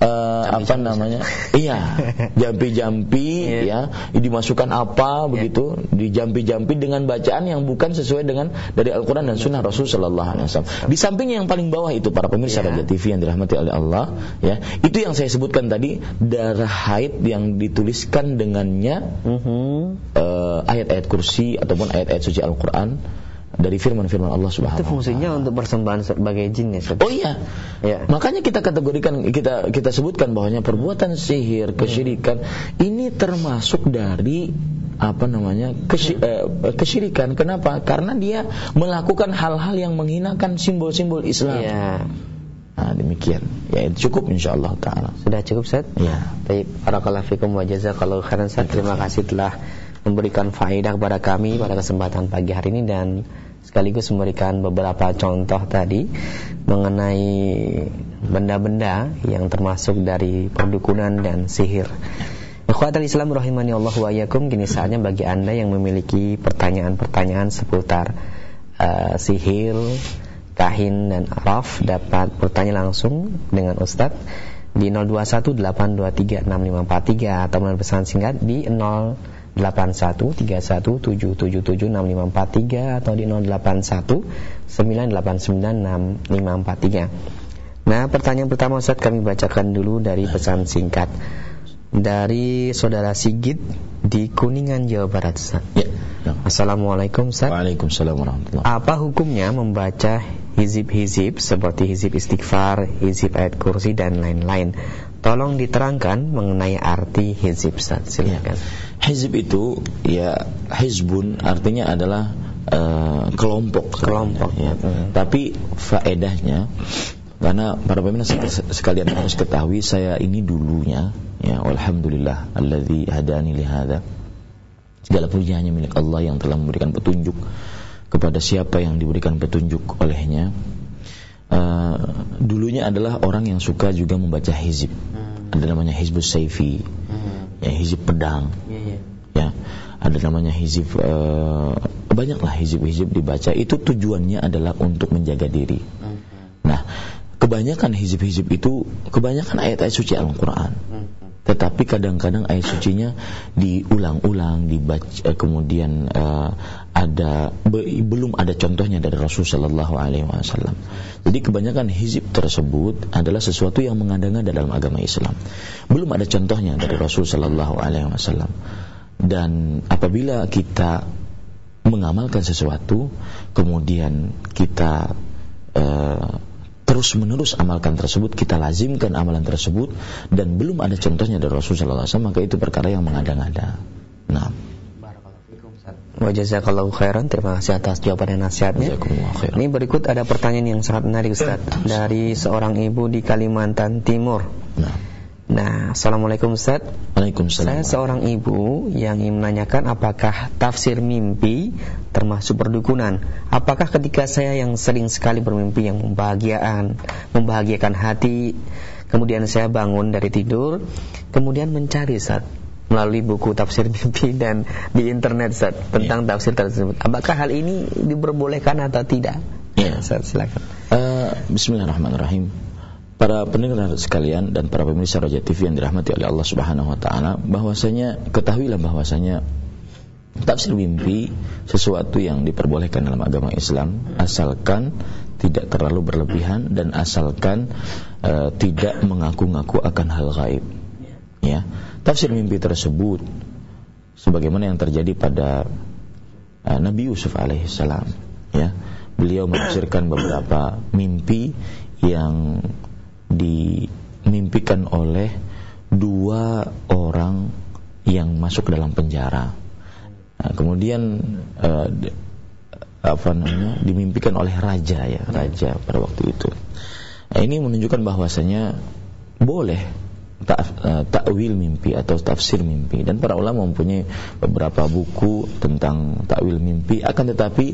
eh, apa namanya? iya, jampi-jampi Iya. ya, dimasukkan apa begitu, dijampi-jampi dengan bacaan yang bukan sesuai dengan dari Al-Qur'an dan Sunnah Rasul sallallahu alaihi wasallam. Di samping yang paling bawah itu para pemirsa Iya. Raja TV yang dirahmati oleh Allah, ya. Itu yang saya sebutkan tadi darah haid yang dituliskan dengannya Mhm. eh, ayat-ayat kursi ataupun ayat-ayat suci Al-Qur'an dari firman-firman Allah Subhanahu Itu fungsinya untuk persembahan sebagai jin ya. Oh iya. Ya. Makanya kita kategorikan kita kita sebutkan bahwanya perbuatan sihir, kesyirikan ini termasuk dari apa namanya kesy- eh, kesyirikan. Kenapa? Karena dia melakukan hal-hal yang menghinakan simbol-simbol Islam. Iya. Nah, demikian. Ya, cukup insyaallah taala. Sudah cukup Ustaz? Ya. Baik, barakallahu fikum wa jazakallahu khairan Ustaz. Terima kasih telah memberikan faedah kepada kami pada kesempatan pagi hari ini dan sekaligus memberikan beberapa contoh tadi mengenai benda-benda yang termasuk dari perdukunan dan sihir. Ikhwatal Islam rahimani Allah wa iyyakum kini saatnya bagi Anda yang memiliki pertanyaan-pertanyaan seputar eh, sihir, kahin dan araf dapat bertanya langsung dengan Ustadz di 0218236543 atau melalui pesan singkat di 081317776543 atau di 0819896543. Nah, pertanyaan pertama Ustaz kami bacakan dulu dari pesan singkat dari saudara Sigit di Kuningan Jawa Barat Ustaz. Ya. Assalamualaikum Ustaz. Waalaikumsalam warahmatullahi Apa hukumnya membaca hizib-hizib seperti hizib istighfar, hizib ayat kursi dan lain-lain? Tolong diterangkan mengenai arti hizib Ustaz. Silakan. Hizib itu ya hizbun artinya adalah eh, kelompok. Kelompok. ya. Hmm. Tapi faedahnya karena para pemirsa sek- sekalian harus ketahui saya ini dulunya ya alhamdulillah alladzi hadani li hadza segala puji hanya milik Allah yang telah memberikan petunjuk kepada siapa yang diberikan petunjuk olehnya. Eh, dulunya adalah orang yang suka juga membaca hizib ada namanya hizbus saifi. Ya hizib pedang ada namanya hizib eh, banyaklah hizib-hizib dibaca. Itu tujuannya adalah untuk menjaga diri. Nah kebanyakan hizib-hizib itu kebanyakan ayat-ayat suci Al-Quran. Tetapi kadang-kadang ayat sucinya diulang-ulang dibaca eh, kemudian eh, ada be- belum ada contohnya dari Rasul Shallallahu Alaihi Wasallam. Jadi kebanyakan hizib tersebut adalah sesuatu yang mengada-ngada dalam agama Islam. Belum ada contohnya dari Rasul Shallallahu Alaihi Wasallam dan apabila kita mengamalkan sesuatu kemudian kita eh, terus menerus amalkan tersebut kita lazimkan amalan tersebut dan belum ada contohnya dari Rasulullah SAW maka itu perkara yang mengada-ngada. Nah Wa jazakallahu khairan. Terima kasih atas jawaban dan nasihatnya. Ini berikut ada pertanyaan yang sangat menarik Ustaz. Dari seorang ibu di Kalimantan Timur. nah Nah, Assalamualaikum Ustaz. Waalaikumsalam Saya seorang ibu yang ingin menanyakan apakah tafsir mimpi termasuk perdukunan. Apakah ketika saya yang sering sekali bermimpi yang membahagiakan, membahagiakan hati, kemudian saya bangun dari tidur, kemudian mencari Ustaz melalui buku tafsir mimpi dan di internet Ustaz tentang tafsir tersebut. Apakah hal ini diperbolehkan atau tidak? Ya. Ustaz silakan. Eh, Bismillahirrahmanirrahim para pendengar sekalian dan para pemirsa Raja TV yang dirahmati oleh Allah Subhanahu wa taala bahwasanya ketahuilah bahwasanya tafsir mimpi sesuatu yang diperbolehkan dalam agama Islam asalkan tidak terlalu berlebihan dan asalkan uh, tidak mengaku-ngaku akan hal gaib. Ya tafsir mimpi tersebut sebagaimana yang terjadi pada uh, Nabi Yusuf alaihissalam ya. Beliau menafsirkan beberapa mimpi yang dimimpikan oleh dua orang yang masuk dalam penjara. Nah, kemudian uh, apa namanya dimimpikan oleh raja ya raja pada waktu itu. Nah, ini menunjukkan bahwasanya boleh uh, takwil mimpi atau tafsir mimpi dan para ulama mempunyai beberapa buku tentang takwil mimpi akan tetapi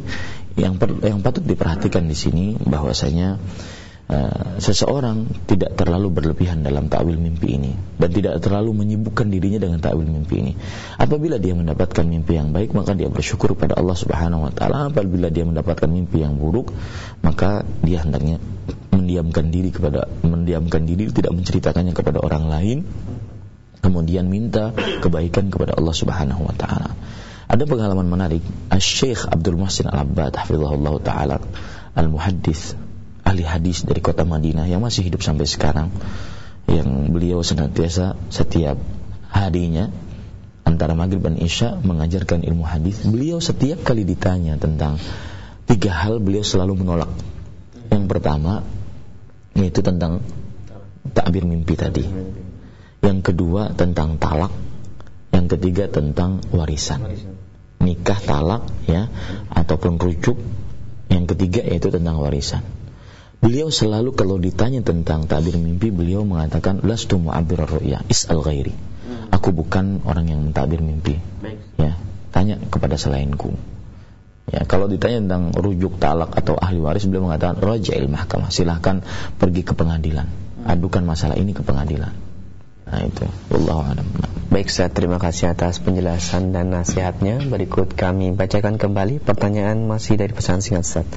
yang per, yang patut diperhatikan di sini bahwasanya Uh, seseorang tidak terlalu berlebihan dalam takwil mimpi ini dan tidak terlalu menyibukkan dirinya dengan takwil mimpi ini. Apabila dia mendapatkan mimpi yang baik, maka dia bersyukur pada Allah Subhanahu wa taala. Apabila dia mendapatkan mimpi yang buruk, maka dia hendaknya mendiamkan diri kepada mendiamkan diri tidak menceritakannya kepada orang lain. Kemudian minta kebaikan kepada Allah Subhanahu wa taala. Ada pengalaman menarik, Syekh Abdul Muhsin Al-Abbad taala al-muhaddits ahli hadis dari kota Madinah yang masih hidup sampai sekarang yang beliau senantiasa setiap harinya antara maghrib dan isya mengajarkan ilmu hadis. Beliau setiap kali ditanya tentang tiga hal beliau selalu menolak. Yang pertama yaitu tentang takbir mimpi tadi. Yang kedua tentang talak. Yang ketiga tentang warisan. Nikah talak ya ataupun rujuk. Yang ketiga yaitu tentang warisan Beliau selalu kalau ditanya tentang tabir mimpi, beliau mengatakan lastu mu'abbir ru'ya, is'al ghairi. Hmm. Aku bukan orang yang mentabir mimpi. Ya, tanya kepada selainku. Ya, kalau ditanya tentang rujuk talak atau ahli waris, beliau mengatakan raja'il mahkamah. Silahkan pergi ke pengadilan. Hmm. Adukan masalah ini ke pengadilan. Nah itu, Allah a'lam. Baik, saya terima kasih atas penjelasan dan nasihatnya. Berikut kami bacakan kembali pertanyaan masih dari pesan singkat Ustaz.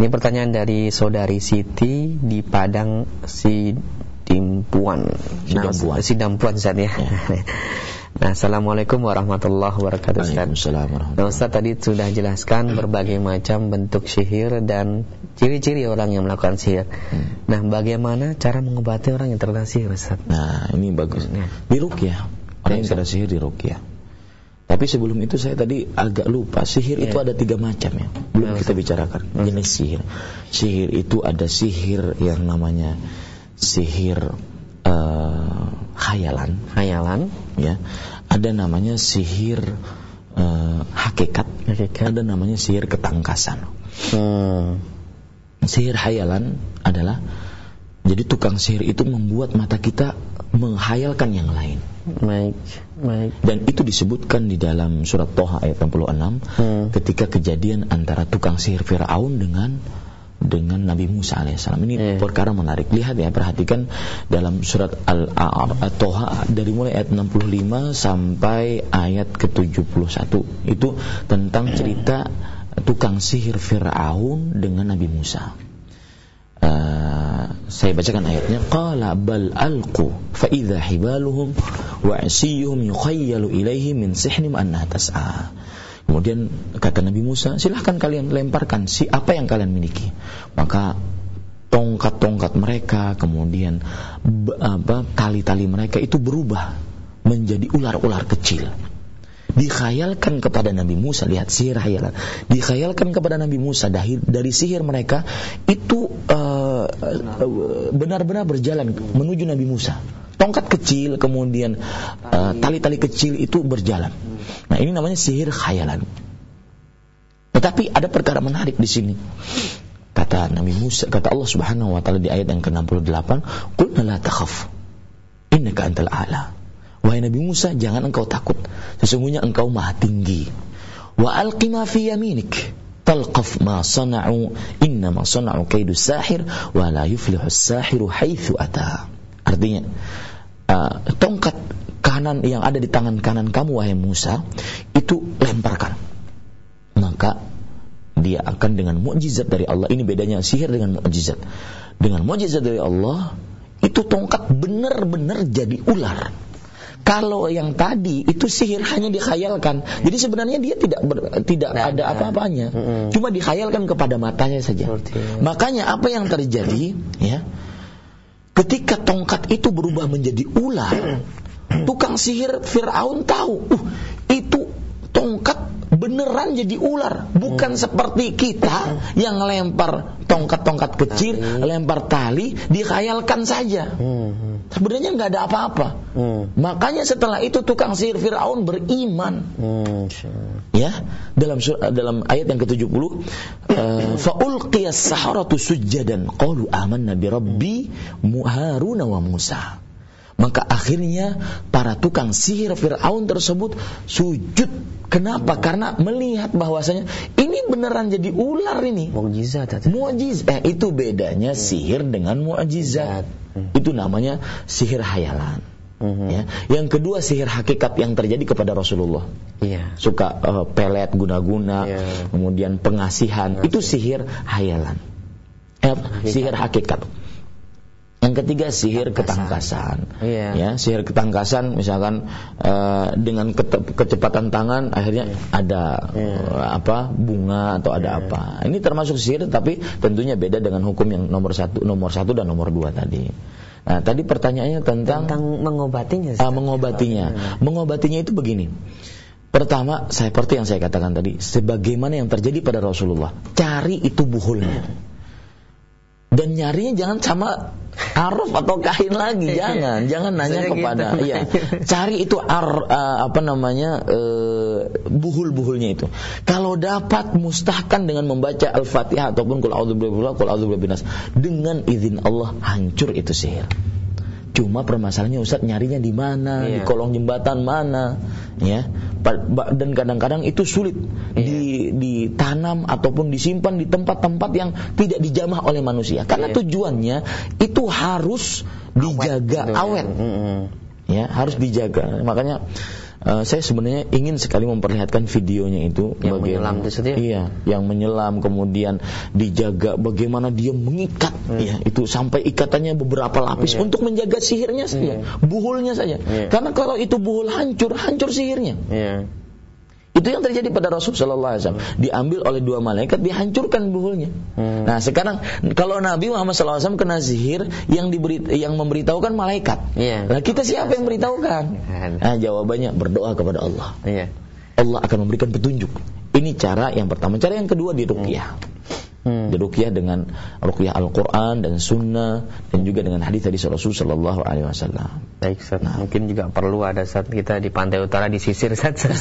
Ini pertanyaan dari saudari Siti di Padang Sidimpuan. Sidampuan. Nah, Sidampuan Ustaz ya. ya. Nah, Assalamualaikum warahmatullahi wabarakatuh Ustaz. Nah, Ustaz tadi sudah jelaskan berbagai macam bentuk sihir dan ciri-ciri orang yang melakukan sihir. Hmm. Nah, bagaimana cara mengobati orang yang terkena sihir Ustaz? Nah, ini bagus. Ya. ya. Orang yang terkena sihir ya. Tapi sebelum itu saya tadi agak lupa sihir yeah. itu ada tiga macam ya. Belum kita bicarakan jenis sihir. Sihir itu ada sihir yang namanya sihir uh, khayalan, khayalan, ya. Ada namanya sihir uh, hakikat, hakikat, ada namanya sihir ketangkasan. Hmm. Sihir khayalan adalah jadi tukang sihir itu membuat mata kita menghayalkan yang lain. Baik, baik. Dan itu disebutkan di dalam surat Toha ayat 66 hmm. ketika kejadian antara tukang sihir Firaun dengan dengan Nabi Musa alaihissalam. Ini yeah. perkara menarik. Lihat ya, perhatikan dalam surat Al-A'raf Toha dari mulai ayat 65 sampai ayat ke-71. Itu tentang cerita tukang sihir Firaun dengan Nabi Musa. Uh, saya bacakan ayatnya. Qala bal alqu fa idza hibaluhum wa asiyuhum yukhayyalu ilaihi min sihnim annaha tas'a. Kemudian kata Nabi Musa silahkan kalian lemparkan si apa yang kalian miliki. Maka tongkat-tongkat mereka kemudian apa tali-tali mereka itu berubah menjadi ular-ular kecil dikhayalkan kepada Nabi Musa lihat sihir khayalan. Dikhayalkan kepada Nabi Musa dari, dari sihir mereka itu uh, benar-benar berjalan menuju Nabi Musa. Tongkat kecil kemudian uh, tali-tali kecil itu berjalan. Nah ini namanya sihir khayalan. Tetapi ada perkara menarik di sini. Kata Nabi Musa kata Allah Subhanahu wa taala di ayat yang ke-68 qul la takhaf innaka antal a'la Wahai Nabi Musa, jangan engkau takut. Sesungguhnya engkau maha tinggi. Wa alqi ma fi yaminik. Talqaf ma sana'u. Inna ma sana'u kaidu sahir. Wa la yuflihu sahiru haithu ata. Artinya, uh, tongkat kanan yang ada di tangan kanan kamu, wahai Musa, itu lemparkan. Maka dia akan dengan mukjizat dari Allah. Ini bedanya sihir dengan mukjizat. Dengan mukjizat dari Allah, itu tongkat benar-benar jadi ular. Kalau yang tadi itu sihir hanya dikhayalkan. Jadi sebenarnya dia tidak ber, tidak Nah, ada nah. apa-apanya. Mm-mm. Cuma dikhayalkan kepada matanya saja. Seperti- Makanya apa yang terjadi ya? Ketika tongkat itu berubah menjadi ular, tukang sihir Firaun tahu, uh, itu tongkat beneran jadi ular, bukan seperti kita yang lempar tongkat-tongkat kecil, Tali. lempar tali, dikhayalkan saja. Hmm, hmm, Sebenarnya nggak ada apa-apa. hmm, Makanya setelah itu tukang sihir Firaun beriman. Hmm, ya dalam dalam ayat yang ke-70 uh, fa ulqiyas saharatu sujjadan qalu amanna bi rabbi Mu- Harun wa Musa maka akhirnya para tukang sihir Firaun tersebut sujud. Kenapa? Karena melihat bahwasanya ini beneran jadi ular ini. Mukjizat mujiz eh itu bedanya sihir dengan mukjizat. Hmm. itu namanya sihir hayalan Mhm. ya. Yang kedua sihir hakikat yang terjadi kepada Rasulullah. Iya. suka eh, pelet guna-guna, Iya. kemudian pengasihan, itu sihir hayalan. Eh, sihir hakikat. Yang ketiga sihir ketangkasan. Iya. Ya, sihir ketangkasan misalkan eh, dengan kecepatan tangan akhirnya ada Iya. eh, apa bunga atau ada apa. Ini termasuk sihir tapi tentunya beda dengan hukum yang nomor satu, nomor satu dan nomor dua tadi. Nah, tadi pertanyaannya tentang, Tentang mengobatinya. Ah, mengobatinya. Mengobatinya itu begini. Pertama, seperti yang saya katakan tadi, sebagaimana yang terjadi pada Rasulullah, cari itu buhulnya. Dan nyarinya jangan sama aruf atau kain lagi, jangan, jangan nanya Biasanya kepada, gitu. iya, cari itu ar, eh, apa namanya eh, buhul-buhulnya itu. Kalau dapat mustahkan dengan membaca al-fatihah ataupun kul a'udzubillahi kul a'udzubillahi binas. dengan izin Allah hancur itu sihir. Cuma permasalahannya Ustaz nyarinya di mana, di Iya. kolong jembatan mana, ya. Dan kadang-kadang itu sulit Iya. di, ditanam ataupun disimpan di tempat-tempat yang tidak dijamah oleh manusia. Karena Iya. tujuannya itu harus dijaga Gitu ya. awet, Mm-mm. ya harus dijaga. Makanya eh, saya sebenarnya ingin sekali memperlihatkan videonya itu Yang bagaimana- menyelam itu saja? Iya, yang menyelam kemudian dijaga bagaimana dia mengikat ya itu sampai ikatannya beberapa lapis Iya. untuk menjaga sihirnya saja, buhulnya saja. Iya. Karena kalau itu buhul hancur, hancur sihirnya. Iya. Itu yang terjadi pada Rasul Sallallahu Alaihi Wasallam. Diambil oleh dua malaikat, dihancurkan buhulnya. Hmm. Nah sekarang kalau Nabi Muhammad Sallallahu Alaihi Wasallam kena sihir yang diberi, yang memberitahukan malaikat. Iya. Nah kita siapa yang memberitahukan? Ada. Nah jawabannya berdoa kepada Allah. Iya. Allah akan memberikan petunjuk. Ini cara yang pertama. Cara yang kedua di ruqyah. Hmm. Diruqyah dengan ruqyah Al-Qur'an dan sunnah dan juga dengan hadis-hadis Rasul sallallahu alaihi wasallam. Baik, Ustaz. Nah. Mungkin juga perlu ada saat kita di pantai utara disisir saja.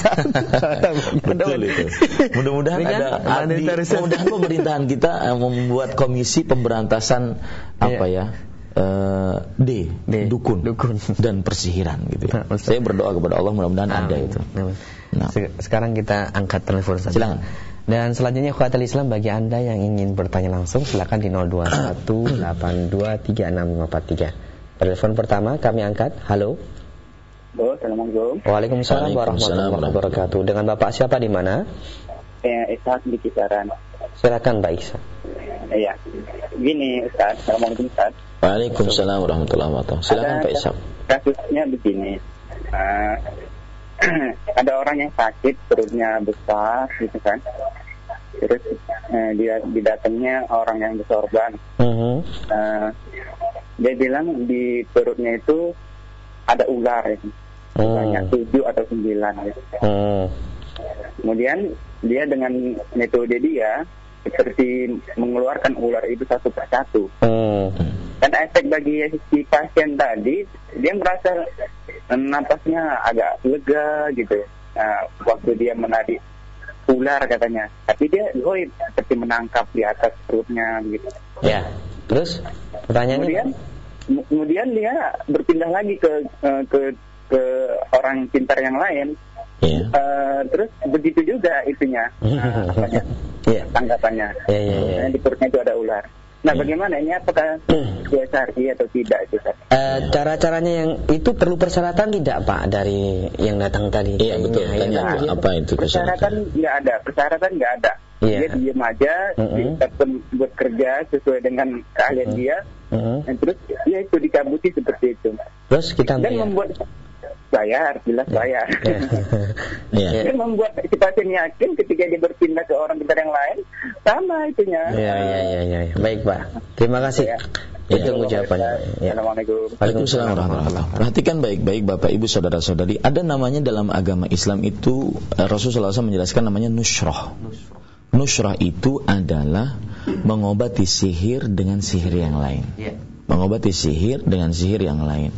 Betul itu. Mudah-mudahan ada ada mudah-mudahan pemerintahan kita eh, membuat komisi pemberantasan apa ya? eh, D, D, dukun, dukun. dan persihiran gitu ya. Nah, Ustaz. Saya berdoa kepada Allah mudah-mudahan ada itu. Nah. Se- Sekarang kita angkat telepon saja. Silakan. Dan selanjutnya Khawatul Islam bagi Anda yang ingin bertanya langsung silakan di 0218236543. Telepon pertama kami angkat. Halo. Halo, Assalamualaikum. Waalaikumsalam Waalaikumsalam warahmatullahi wabarakatuh. Dengan Bapak siapa di mana? Eh, Ishak di kisaran. Silakan Mbak Isa. Iya. Gini, Ustaz. Assalamualaikum, Ustaz. Waalaikumsalam warahmatullahi wabarakatuh. Silakan Pak Ishak. Kasusnya begini. Eh, ada orang yang sakit, perutnya besar, gitu kan. Terus eh, dia didatangnya orang yang bersorban. Mhm. Eh, dia bilang di perutnya itu ada ular, ya. Hmm. banyak tujuh atau sembilan. Gitu. Hmm. Kemudian dia dengan metode dia seperti mengeluarkan ular itu satu persatu. Hmm. Dan efek bagi si pasien tadi, dia merasa eh, napasnya agak lega gitu. Nah, waktu dia menarik ular katanya, tapi dia goib seperti menangkap di atas perutnya gitu. Ya. Terus pertanyaannya Kemudian, mu- kemudian dia berpindah lagi ke eh, ke ke orang pintar yang lain. Ya. Eh, terus begitu juga itunya, apanya, Iya. tanggapannya. Ya, ya, ya. Eh, Di perutnya itu ada ular. Nah, bagaimana ini? Apakah dia syar'i atau tidak itu? Eh, cara-caranya yang itu perlu persyaratan tidak Pak dari yang datang tadi? Iya, betul. Tanya ya, apa itu Persyaratan persyaratan? nggak ada, persyaratan nggak ada. Iya. Dia diem aja, Mm-mm. di- buat kerja sesuai dengan keahlian dia. Mm-mm. Dan terus ya itu dikabuti seperti itu. Terus kita Dan bayar. membuat bayar, jelas bayar. Ya. Iya. Ya. Dan membuat si pasien yakin ketika dia berpindah ke orang pintar yang lain sama itunya. Ya, ya, ya, ya, ya. Baik, Pak. Terima kasih. Ya. Itu jawabannya. Ya. Assalamualaikum. Waalaikumsalam warahmatullahi wabarakatuh. Perhatikan baik-baik Bapak Ibu saudara-saudari, ada namanya dalam agama Islam itu eh, Rasulullah SAW menjelaskan namanya nusrah. Nusrah itu adalah mengobati sihir dengan sihir yang lain. Ya. Mengobati sihir dengan sihir yang lain.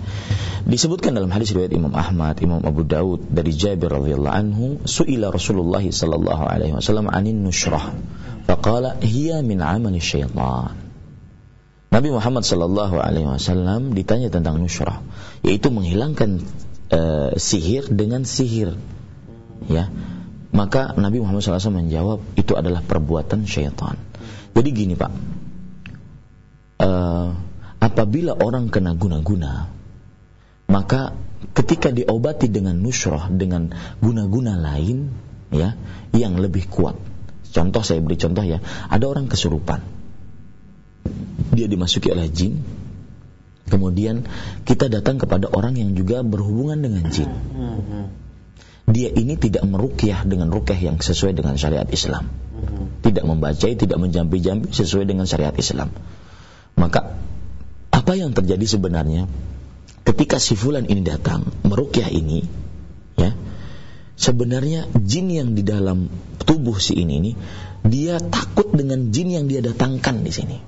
Disebutkan dalam hadis riwayat Imam Ahmad, Imam Abu Daud dari Jabir radhiyallahu anhu, suila Rasulullah sallallahu alaihi wasallam anin nusrah. Faqala hiya min amali syaitan. Nabi Muhammad sallallahu alaihi wasallam ditanya tentang nusrah, yaitu menghilangkan eh, sihir dengan sihir. Ya. Maka Nabi Muhammad SAW menjawab itu adalah perbuatan syaitan. Jadi gini Pak, apabila orang kena guna-guna, maka ketika diobati dengan nusrah dengan guna-guna lain, ya, yang lebih kuat. Contoh saya beri contoh ya, ada orang kesurupan, dia dimasuki oleh jin, kemudian kita datang kepada orang yang juga berhubungan dengan jin. Dia ini tidak merukyah dengan rukyah yang sesuai dengan syariat Islam. Tidak membacai, tidak menjampi-jampi sesuai dengan syariat Islam. Maka apa yang terjadi sebenarnya? Ketika si fulan ini datang merukyah ini ya sebenarnya jin yang di dalam tubuh si ini ini dia takut dengan jin yang dia datangkan di sini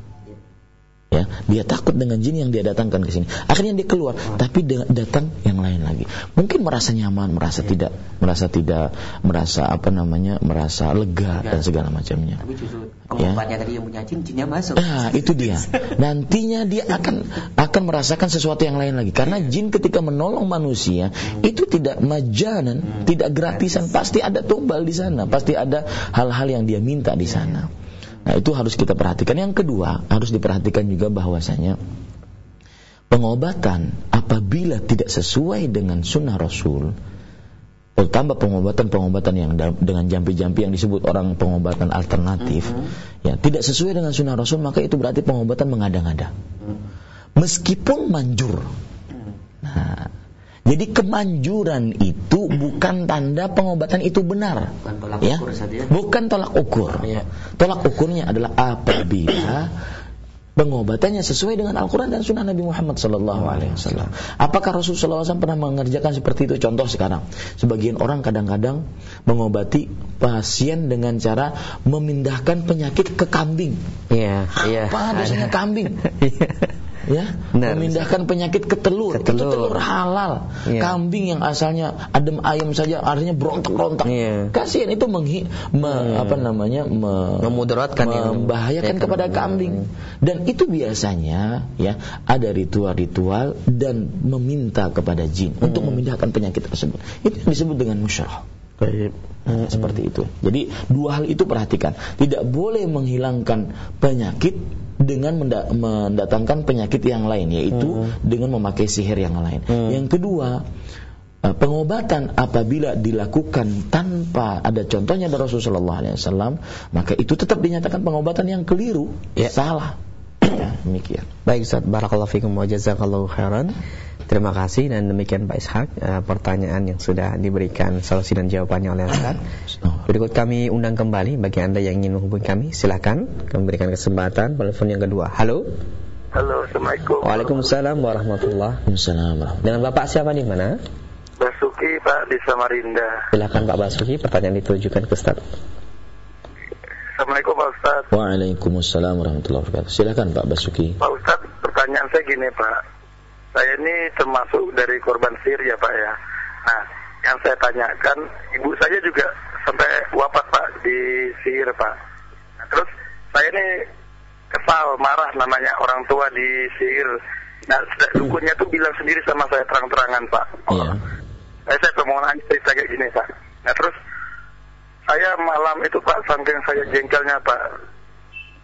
ya dia takut dengan jin yang dia datangkan ke sini akhirnya dia keluar tapi datang yang lain lagi mungkin merasa nyaman merasa tidak merasa tidak merasa apa namanya merasa lega dan segala macamnya Tapi justru Ya. tadi yang punya jin, jinnya masuk. Nah, itu dia. Nantinya dia akan akan merasakan sesuatu yang lain lagi. Karena jin ketika menolong manusia itu tidak majanan, tidak gratisan, pasti ada tumbal di sana, pasti ada hal-hal yang dia minta di sana. Nah, itu harus kita perhatikan. Yang kedua, harus diperhatikan juga bahwasanya pengobatan apabila tidak sesuai dengan sunnah Rasul terutama pengobatan-pengobatan yang dengan jampi-jampi yang disebut orang pengobatan alternatif ya tidak sesuai dengan sunnah Rasul maka itu berarti pengobatan mengada-ngada. Meskipun manjur. Nah jadi kemanjuran itu bukan tanda pengobatan itu benar Bukan tolak ya ukur, Ustaz, ya. bukan tolak ukur Iya. tolak ukurnya adalah apabila pengobatannya sesuai dengan Al-Quran dan Sunnah Nabi Muhammad Sallallahu Alaihi Wasallam. Apakah Rasulullah SAW pernah mengerjakan seperti itu? Contoh sekarang, sebagian orang kadang-kadang mengobati pasien dengan cara memindahkan penyakit ke kambing. Iya, iya. Apa dosanya Ada. kambing? Ya, Benar. memindahkan penyakit ke telur. Ke telur. Itu telur halal. Iya. Kambing yang asalnya adem ayam saja artinya berontak-berontak. Iya. Kasihan itu menghi, me- Iya. apa namanya? me- Memudaratkan membahayakan ya, kepada kambing. Dan itu biasanya ya ada ritual-ritual dan meminta kepada jin untuk memindahkan penyakit tersebut. Itu yang disebut dengan musyarah. Baik. Nah, seperti itu. Jadi dua hal itu perhatikan. Tidak boleh menghilangkan penyakit dengan menda- mendatangkan penyakit yang lain, yaitu dengan memakai sihir yang lain. Yang kedua, eh, pengobatan apabila dilakukan tanpa ada contohnya dari Rasulullah SAW, maka itu tetap dinyatakan pengobatan yang keliru, Ya. salah. Ya, demikian. Baik Ustaz, barakallahu fikum wa jazakallahu khairan. Terima kasih dan demikian Pak Ishak eh, pertanyaan yang sudah diberikan solusi dan jawabannya oleh Ustaz. Berikut kami undang kembali bagi Anda yang ingin menghubungi kami, silakan kami berikan kesempatan telepon yang kedua. Halo. Halo, Assalamualaikum. Waalaikumsalam warahmatullahi Assalamualaikum. Dengan Bapak siapa di mana? Basuki Pak di Samarinda. Silakan Pak Basuki, pertanyaan ditujukan ke Ustaz. Assalamualaikum Pak Ustaz. Waalaikumsalam warahmatullahi wabarakatuh. Silakan Pak Basuki. Pak Ustaz, pertanyaan saya gini Pak. Saya ini termasuk dari korban sihir ya Pak ya. Nah, yang saya tanyakan, ibu saya juga sampai wafat Pak di sihir Pak. Nah, terus saya ini kesal, marah namanya orang tua di sihir. Nah, dukunnya tuh bilang sendiri sama saya terang-terangan Pak. Iya. Saya, saya permohonan cerita kayak gini Pak. Nah terus saya malam itu Pak saking saya jengkelnya Pak.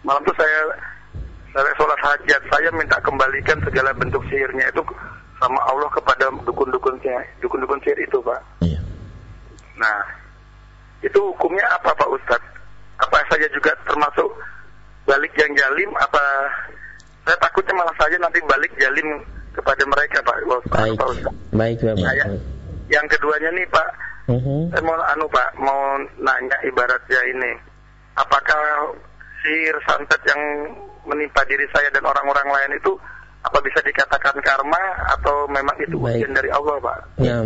Malam itu saya saya sholat hajat. Saya minta kembalikan segala bentuk sihirnya itu sama Allah kepada dukun-dukun dukun-dukun sihir itu Pak. Iya. Nah itu hukumnya apa Pak Ustadz? Apa saya juga termasuk balik yang jalim? Apa saya takutnya malah saja nanti balik jalim kepada mereka Pak. Baik. Pak Ustaz. Baik, Bapak. Nah, ya- yang keduanya nih Pak, Mhm. saya mau anu Pak, mau nanya ibaratnya ini, apakah sihir santet yang menimpa diri saya dan orang-orang lain itu apa bisa dikatakan karma atau memang itu Baik. ujian dari Allah Pak? Ya.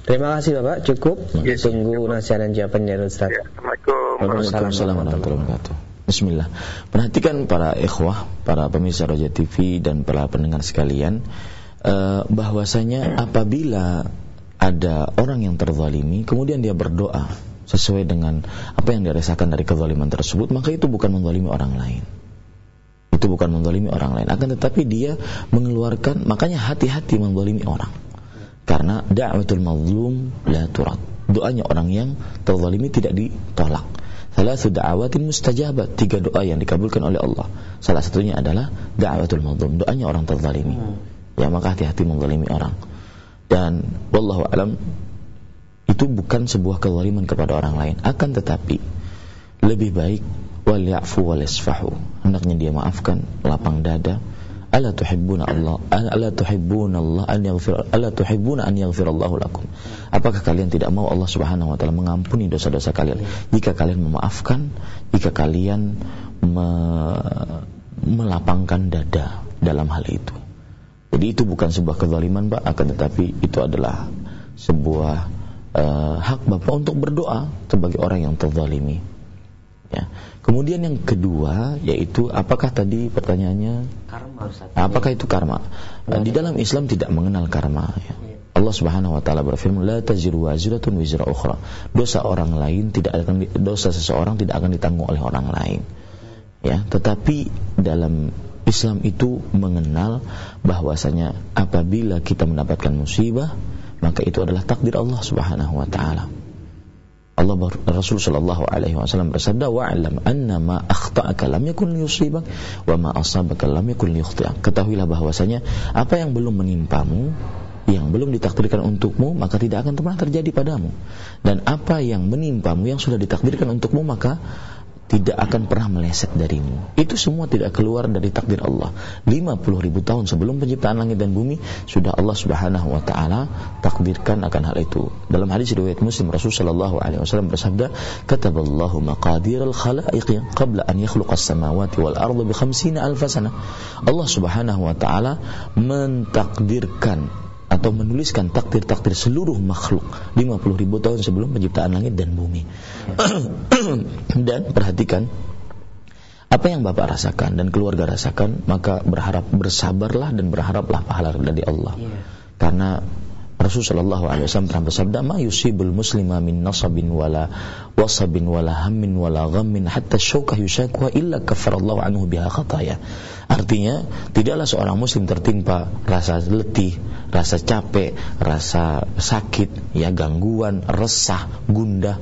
Terima kasih Bapak, cukup. Ya. Tunggu nasihat dan jawaban dari Ustaz. Ya, Assalamualaikum. Waalaikumsalam warahmatullahi wabarakatuh. Bismillah. Perhatikan para ikhwah, para pemirsa Roja TV dan para pendengar sekalian, eh, bahwasanya apabila ada orang yang terzalimi, kemudian dia berdoa sesuai dengan apa yang dirasakan dari kezaliman tersebut, maka itu bukan menzalimi orang lain. Itu bukan menzalimi orang lain, akan tetapi dia mengeluarkan, makanya hati-hati menzalimi orang. Karena da'watul mazlum la turad. Doanya orang yang terzalimi tidak ditolak. Salah da'awatin mustajabat, tiga doa yang dikabulkan oleh Allah. Salah satunya adalah da'watul mazlum, doanya orang terzalimi. Ya, maka hati-hati menzalimi orang. Dan wallahu alam itu bukan sebuah kezaliman kepada orang lain, akan tetapi lebih baik wal ya'fu wal yasfahu. Hendaknya dia maafkan, lapang dada. Ala tuhibbuna Allah, ala tuhibbuna Allah an yaghfir, ala tuhibbuna an yaghfirallahu lakum. Apakah kalian tidak mau Allah Subhanahu wa taala mengampuni dosa-dosa kalian jika kalian memaafkan, jika kalian me- melapangkan dada dalam hal itu. Jadi itu bukan sebuah kezaliman, Pak, akan tetapi itu adalah sebuah eh, hak Bapak untuk berdoa sebagai orang yang terzalimi. Ya. Kemudian yang kedua yaitu apakah tadi pertanyaannya Karma Ustaz. apakah itu karma? Eh, Di dalam Islam tidak mengenal karma. Ya. Allah Subhanahu wa taala berfirman la taziru waziratun wizra ukhra. Dosa orang lain tidak akan dosa seseorang tidak akan ditanggung oleh orang lain. Ya, tetapi dalam Islam itu mengenal bahwasanya apabila kita mendapatkan musibah maka itu adalah takdir Allah Subhanahu wa taala. Allah Rasul sallallahu alaihi wasallam bersabda wa'lam anna ma akhta'aka lam yakun liyusibak wa ma asabaka lam yakun liyukhti'ak. Ketahuilah bahwasanya apa yang belum menimpamu yang belum ditakdirkan untukmu maka tidak akan pernah terjadi padamu dan apa yang menimpamu yang sudah ditakdirkan untukmu maka tidak akan pernah meleset darimu. Itu semua tidak keluar dari takdir Allah. 50 ribu tahun sebelum penciptaan langit dan bumi sudah Allah Subhanahu wa taala takdirkan akan hal itu. Dalam hadis riwayat Muslim Rasul sallallahu alaihi wasallam bersabda, "Kataballahu maqadir al-khalaiq qabla an yakhluqa as-samawati wal arda bi 50 alf sanah." Allah Subhanahu wa taala mentakdirkan atau menuliskan takdir-takdir seluruh makhluk 50 ribu tahun sebelum penciptaan langit dan bumi. dan perhatikan apa yang Bapak rasakan dan keluarga rasakan, maka berharap bersabarlah dan berharaplah pahala dari Allah. Karena Rasul sallallahu alaihi wasallam pernah bersabda, "Ma yusibul muslima min nasabin wala wasabin wala hammin wala ghammin hatta syaukah yusakuha illa kafarallahu anhu biha khataya." Artinya, tidaklah seorang muslim tertimpa rasa letih, rasa capek, rasa sakit, ya gangguan, resah, gundah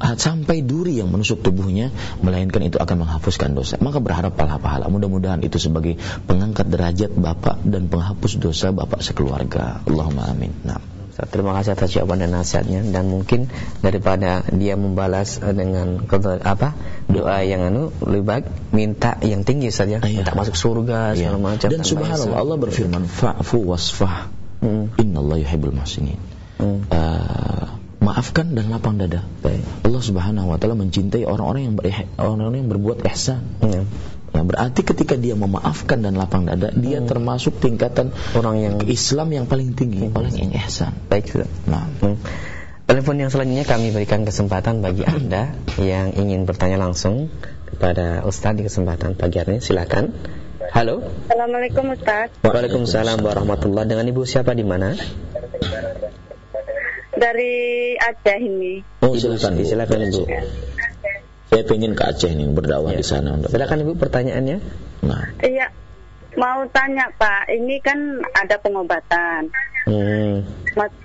sampai duri yang menusuk tubuhnya melainkan itu akan menghapuskan dosa maka berharap pahala-pahala mudah-mudahan itu sebagai pengangkat derajat bapak dan penghapus dosa bapak sekeluarga Allahumma amin nah Terima kasih atas jawaban dan nasihatnya dan mungkin daripada dia membalas eh, dengan apa doa yang anu lebih baik minta yang tinggi saja Iya. minta masuk surga Ya. segala macam dan subhanallah. Allah berfirman fa'fu wasfah Hmm. innallaha yuhibbul muhsinin Hmm. Eh, maafkan dan lapang dada Baik. Allah Subhanahu wa taala mencintai orang-orang yang orang-orang yang berbuat ihsan Ya. Ya, berarti ketika dia memaafkan dan lapang dada, dia termasuk tingkatan Orang yang Islam yang paling tinggi, orang yang ihsan. baik Ustaz. Nah, Hmm. Telepon yang selanjutnya kami berikan kesempatan bagi Anda yang ingin bertanya langsung kepada Ustaz di kesempatan pagi hari ini. Silakan. Halo. Assalamualaikum Ustaz Waalaikumsalam warahmatullahi Dengan Ibu siapa di mana? Dari Aceh ini oh Ibu, silakan, Bu. silakan Ibu. Saya pengen ke Aceh nih berdakwah di sana. untuk- Silakan Ibu pertanyaannya. Nah, Iya Mau tanya Pak Ini kan ada pengobatan Hmm. Mas-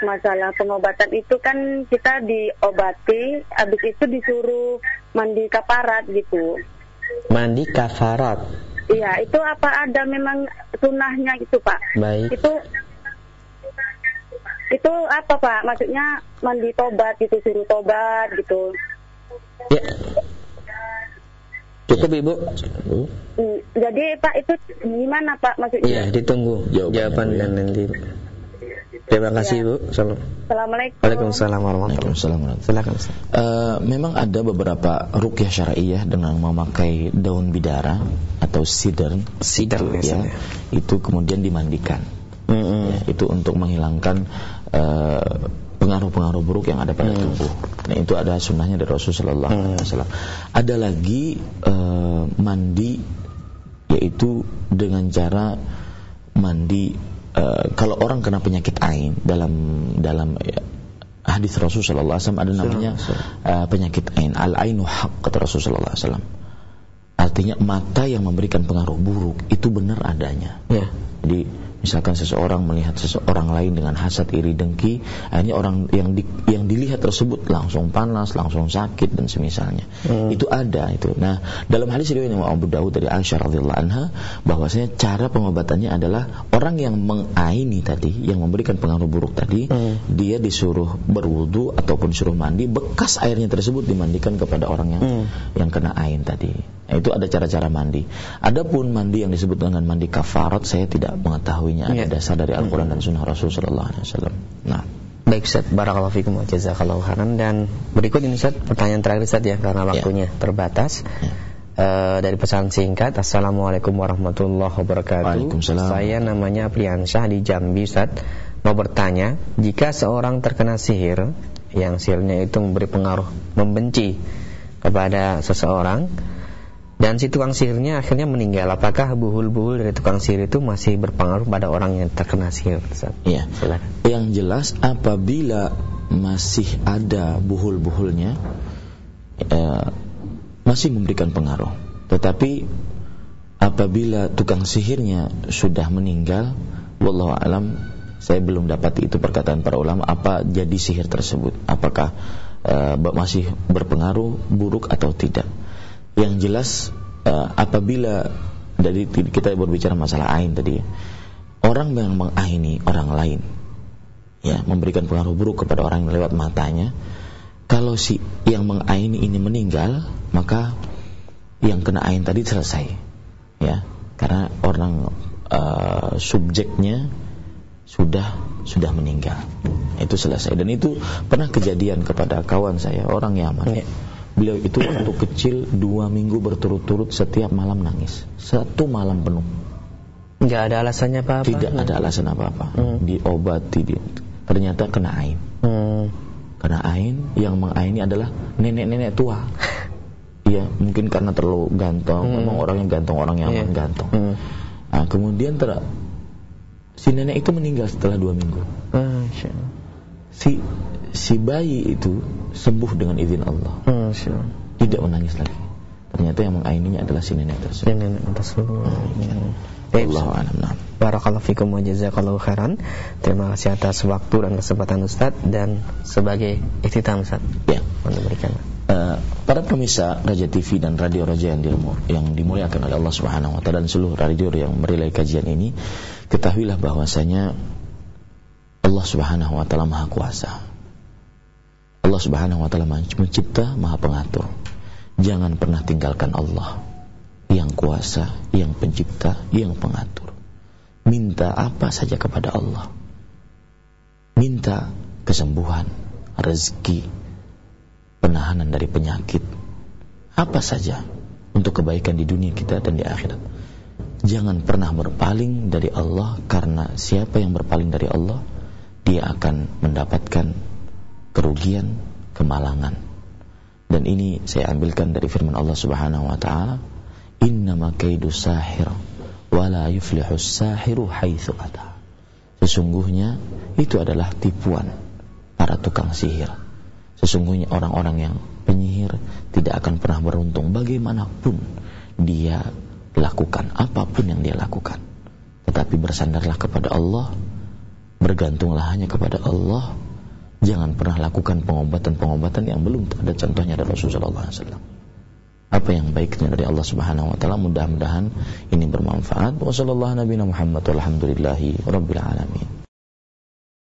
Masalah pengobatan itu kan Kita diobati Habis itu disuruh mandi kaparat gitu Mandi kafarat. Iya itu apa ada memang sunahnya gitu Pak Baik. Itu itu apa Pak? Maksudnya mandi tobat gitu, suruh tobat gitu. ya. Cukup Ibu? Mm, Jadi Pak itu gimana Pak maksudnya? Iya, ditunggu Jawabannya, jawaban Bu, ya. dan nanti. Terima kasih Ya. Bu. Salam. Assalamualaikum. Waalaikumsalam warahmatullahi wabarakatuh. Silakan. Eh, memang ada beberapa rukyah syariah dengan memakai daun bidara atau Sidr, itu, ya, itu kemudian dimandikan Mm-mm. Ya, itu untuk menghilangkan pengaruh-pengaruh buruk yang ada pada tubuh. Nah, itu ada sunnahnya dari Rasulullah SAW. Ada lagi eh, mandi yaitu dengan cara mandi eh, kalau orang kena penyakit ain dalam dalam eh, hadis Rasulullah SAW ada namanya eh, penyakit ain al ainu haq kata Rasulullah SAW. Artinya mata yang memberikan pengaruh buruk itu benar adanya. Ya. Jadi misalkan seseorang melihat seseorang lain dengan hasad iri dengki, akhirnya orang yang di, yang dilihat tersebut langsung panas, langsung sakit dan semisalnya. Itu ada itu. Nah, dalam hadis riwayat Imam Abu Dawud dari Aisyah radhiyallahu anha bahwasanya cara pengobatannya adalah orang yang mengaini tadi, yang memberikan pengaruh buruk tadi, dia disuruh berwudu ataupun suruh mandi, bekas airnya tersebut dimandikan kepada orang yang yang kena ain tadi. Nah, itu ada cara-cara mandi. Adapun mandi yang disebut dengan mandi kafarat saya tidak mengetahuinya ada Ya. dasar dari Al-Qur'an dan Sunnah Rasulullah SAW. Nah, Baik Ustaz, barakallahu fikum wa jazakallahu khairan dan berikut ini Ustaz pertanyaan terakhir Ustaz ya karena waktunya terbatas. Eh, dari pesan singkat Assalamualaikum warahmatullahi wabarakatuh Waalaikumsalam. Saya namanya Priansyah di Jambi Ustaz Mau bertanya Jika seorang terkena sihir Yang sihirnya itu memberi pengaruh Membenci Kepada seseorang Dan si tukang sihirnya akhirnya meninggal Apakah buhul-buhul dari tukang sihir itu Masih berpengaruh pada orang yang terkena sihir? Iya. Yang jelas apabila masih ada buhul-buhulnya eh, masih memberikan pengaruh. Tetapi apabila tukang sihirnya sudah meninggal, wallahu alam saya belum dapat itu perkataan para ulama apa jadi sihir tersebut. Apakah eh, masih berpengaruh buruk atau tidak. Yang jelas eh, apabila dari kita berbicara masalah ain tadi orang yang mengaini orang lain ya memberikan pengaruh buruk kepada orang yang lewat matanya kalau si yang mengaini ini meninggal maka yang kena ain tadi selesai ya. Karena orang eh, subjeknya sudah sudah meninggal. Itu selesai. Dan itu pernah kejadian kepada kawan saya orang Yaman. Ya. Beliau itu waktu kecil dua minggu berturut-turut setiap malam nangis satu malam penuh Nggak ada alasannya apa-apa tidak ada alasan apa-apa Hmm. diobati di, ternyata kena ain Hmm. kena ain yang mengaini adalah nenek-nenek tua Iya, mungkin karena terlalu gantong, Hmm. memang orangnya gantong, orang yang Iya. gantong. Hmm. Nah, kemudian ter si nenek itu meninggal setelah dua minggu. Allah. Si si bayi itu sembuh dengan izin Allah, Masya Allah. tidak menangis lagi. Ternyata yang mengaininya adalah si nenek tersebut. Ya, nenek tersebut. Ya. Alam. Nah. Barakallahu fikum wa jazakallahu khairan. Terima kasih atas waktu dan kesempatan Ustaz dan sebagai ikhtitam Ustaz. Ya. Untuk berikan. Eh, para pemirsa Raja TV dan Radio Raja yang, dimu- yang dimuliakan oleh Allah Subhanahu wa taala dan seluruh radio yang merilai kajian ini, ketahuilah bahwasanya Allah Subhanahu wa taala Maha Kuasa. Allah Subhanahu wa taala mencipta, Maha Pengatur. Jangan pernah tinggalkan Allah yang kuasa, yang pencipta, yang pengatur. Minta apa saja kepada Allah. Minta kesembuhan, rezeki, penahanan dari penyakit, apa saja untuk kebaikan di dunia kita dan di akhirat. Jangan pernah berpaling dari Allah karena siapa yang berpaling dari Allah, dia akan mendapatkan kerugian, kemalangan. Dan ini saya ambilkan dari firman Allah Subhanahu wa taala, "Innama kaidu sahir wa la yuflihu sahiru haitsu ata." Sesungguhnya itu adalah tipuan para tukang sihir. Sesungguhnya orang-orang yang penyihir tidak akan pernah beruntung bagaimanapun dia lakukan apa pun yang dia lakukan. Tetapi bersandarlah kepada Allah, bergantunglah hanya kepada Allah. Jangan pernah lakukan pengobatan-pengobatan yang belum ada contohnya dari Rasulullah SAW. Apa yang baiknya dari Allah Subhanahu wa taala mudah-mudahan ini bermanfaat. Walhamdulillahi rabbil alamin.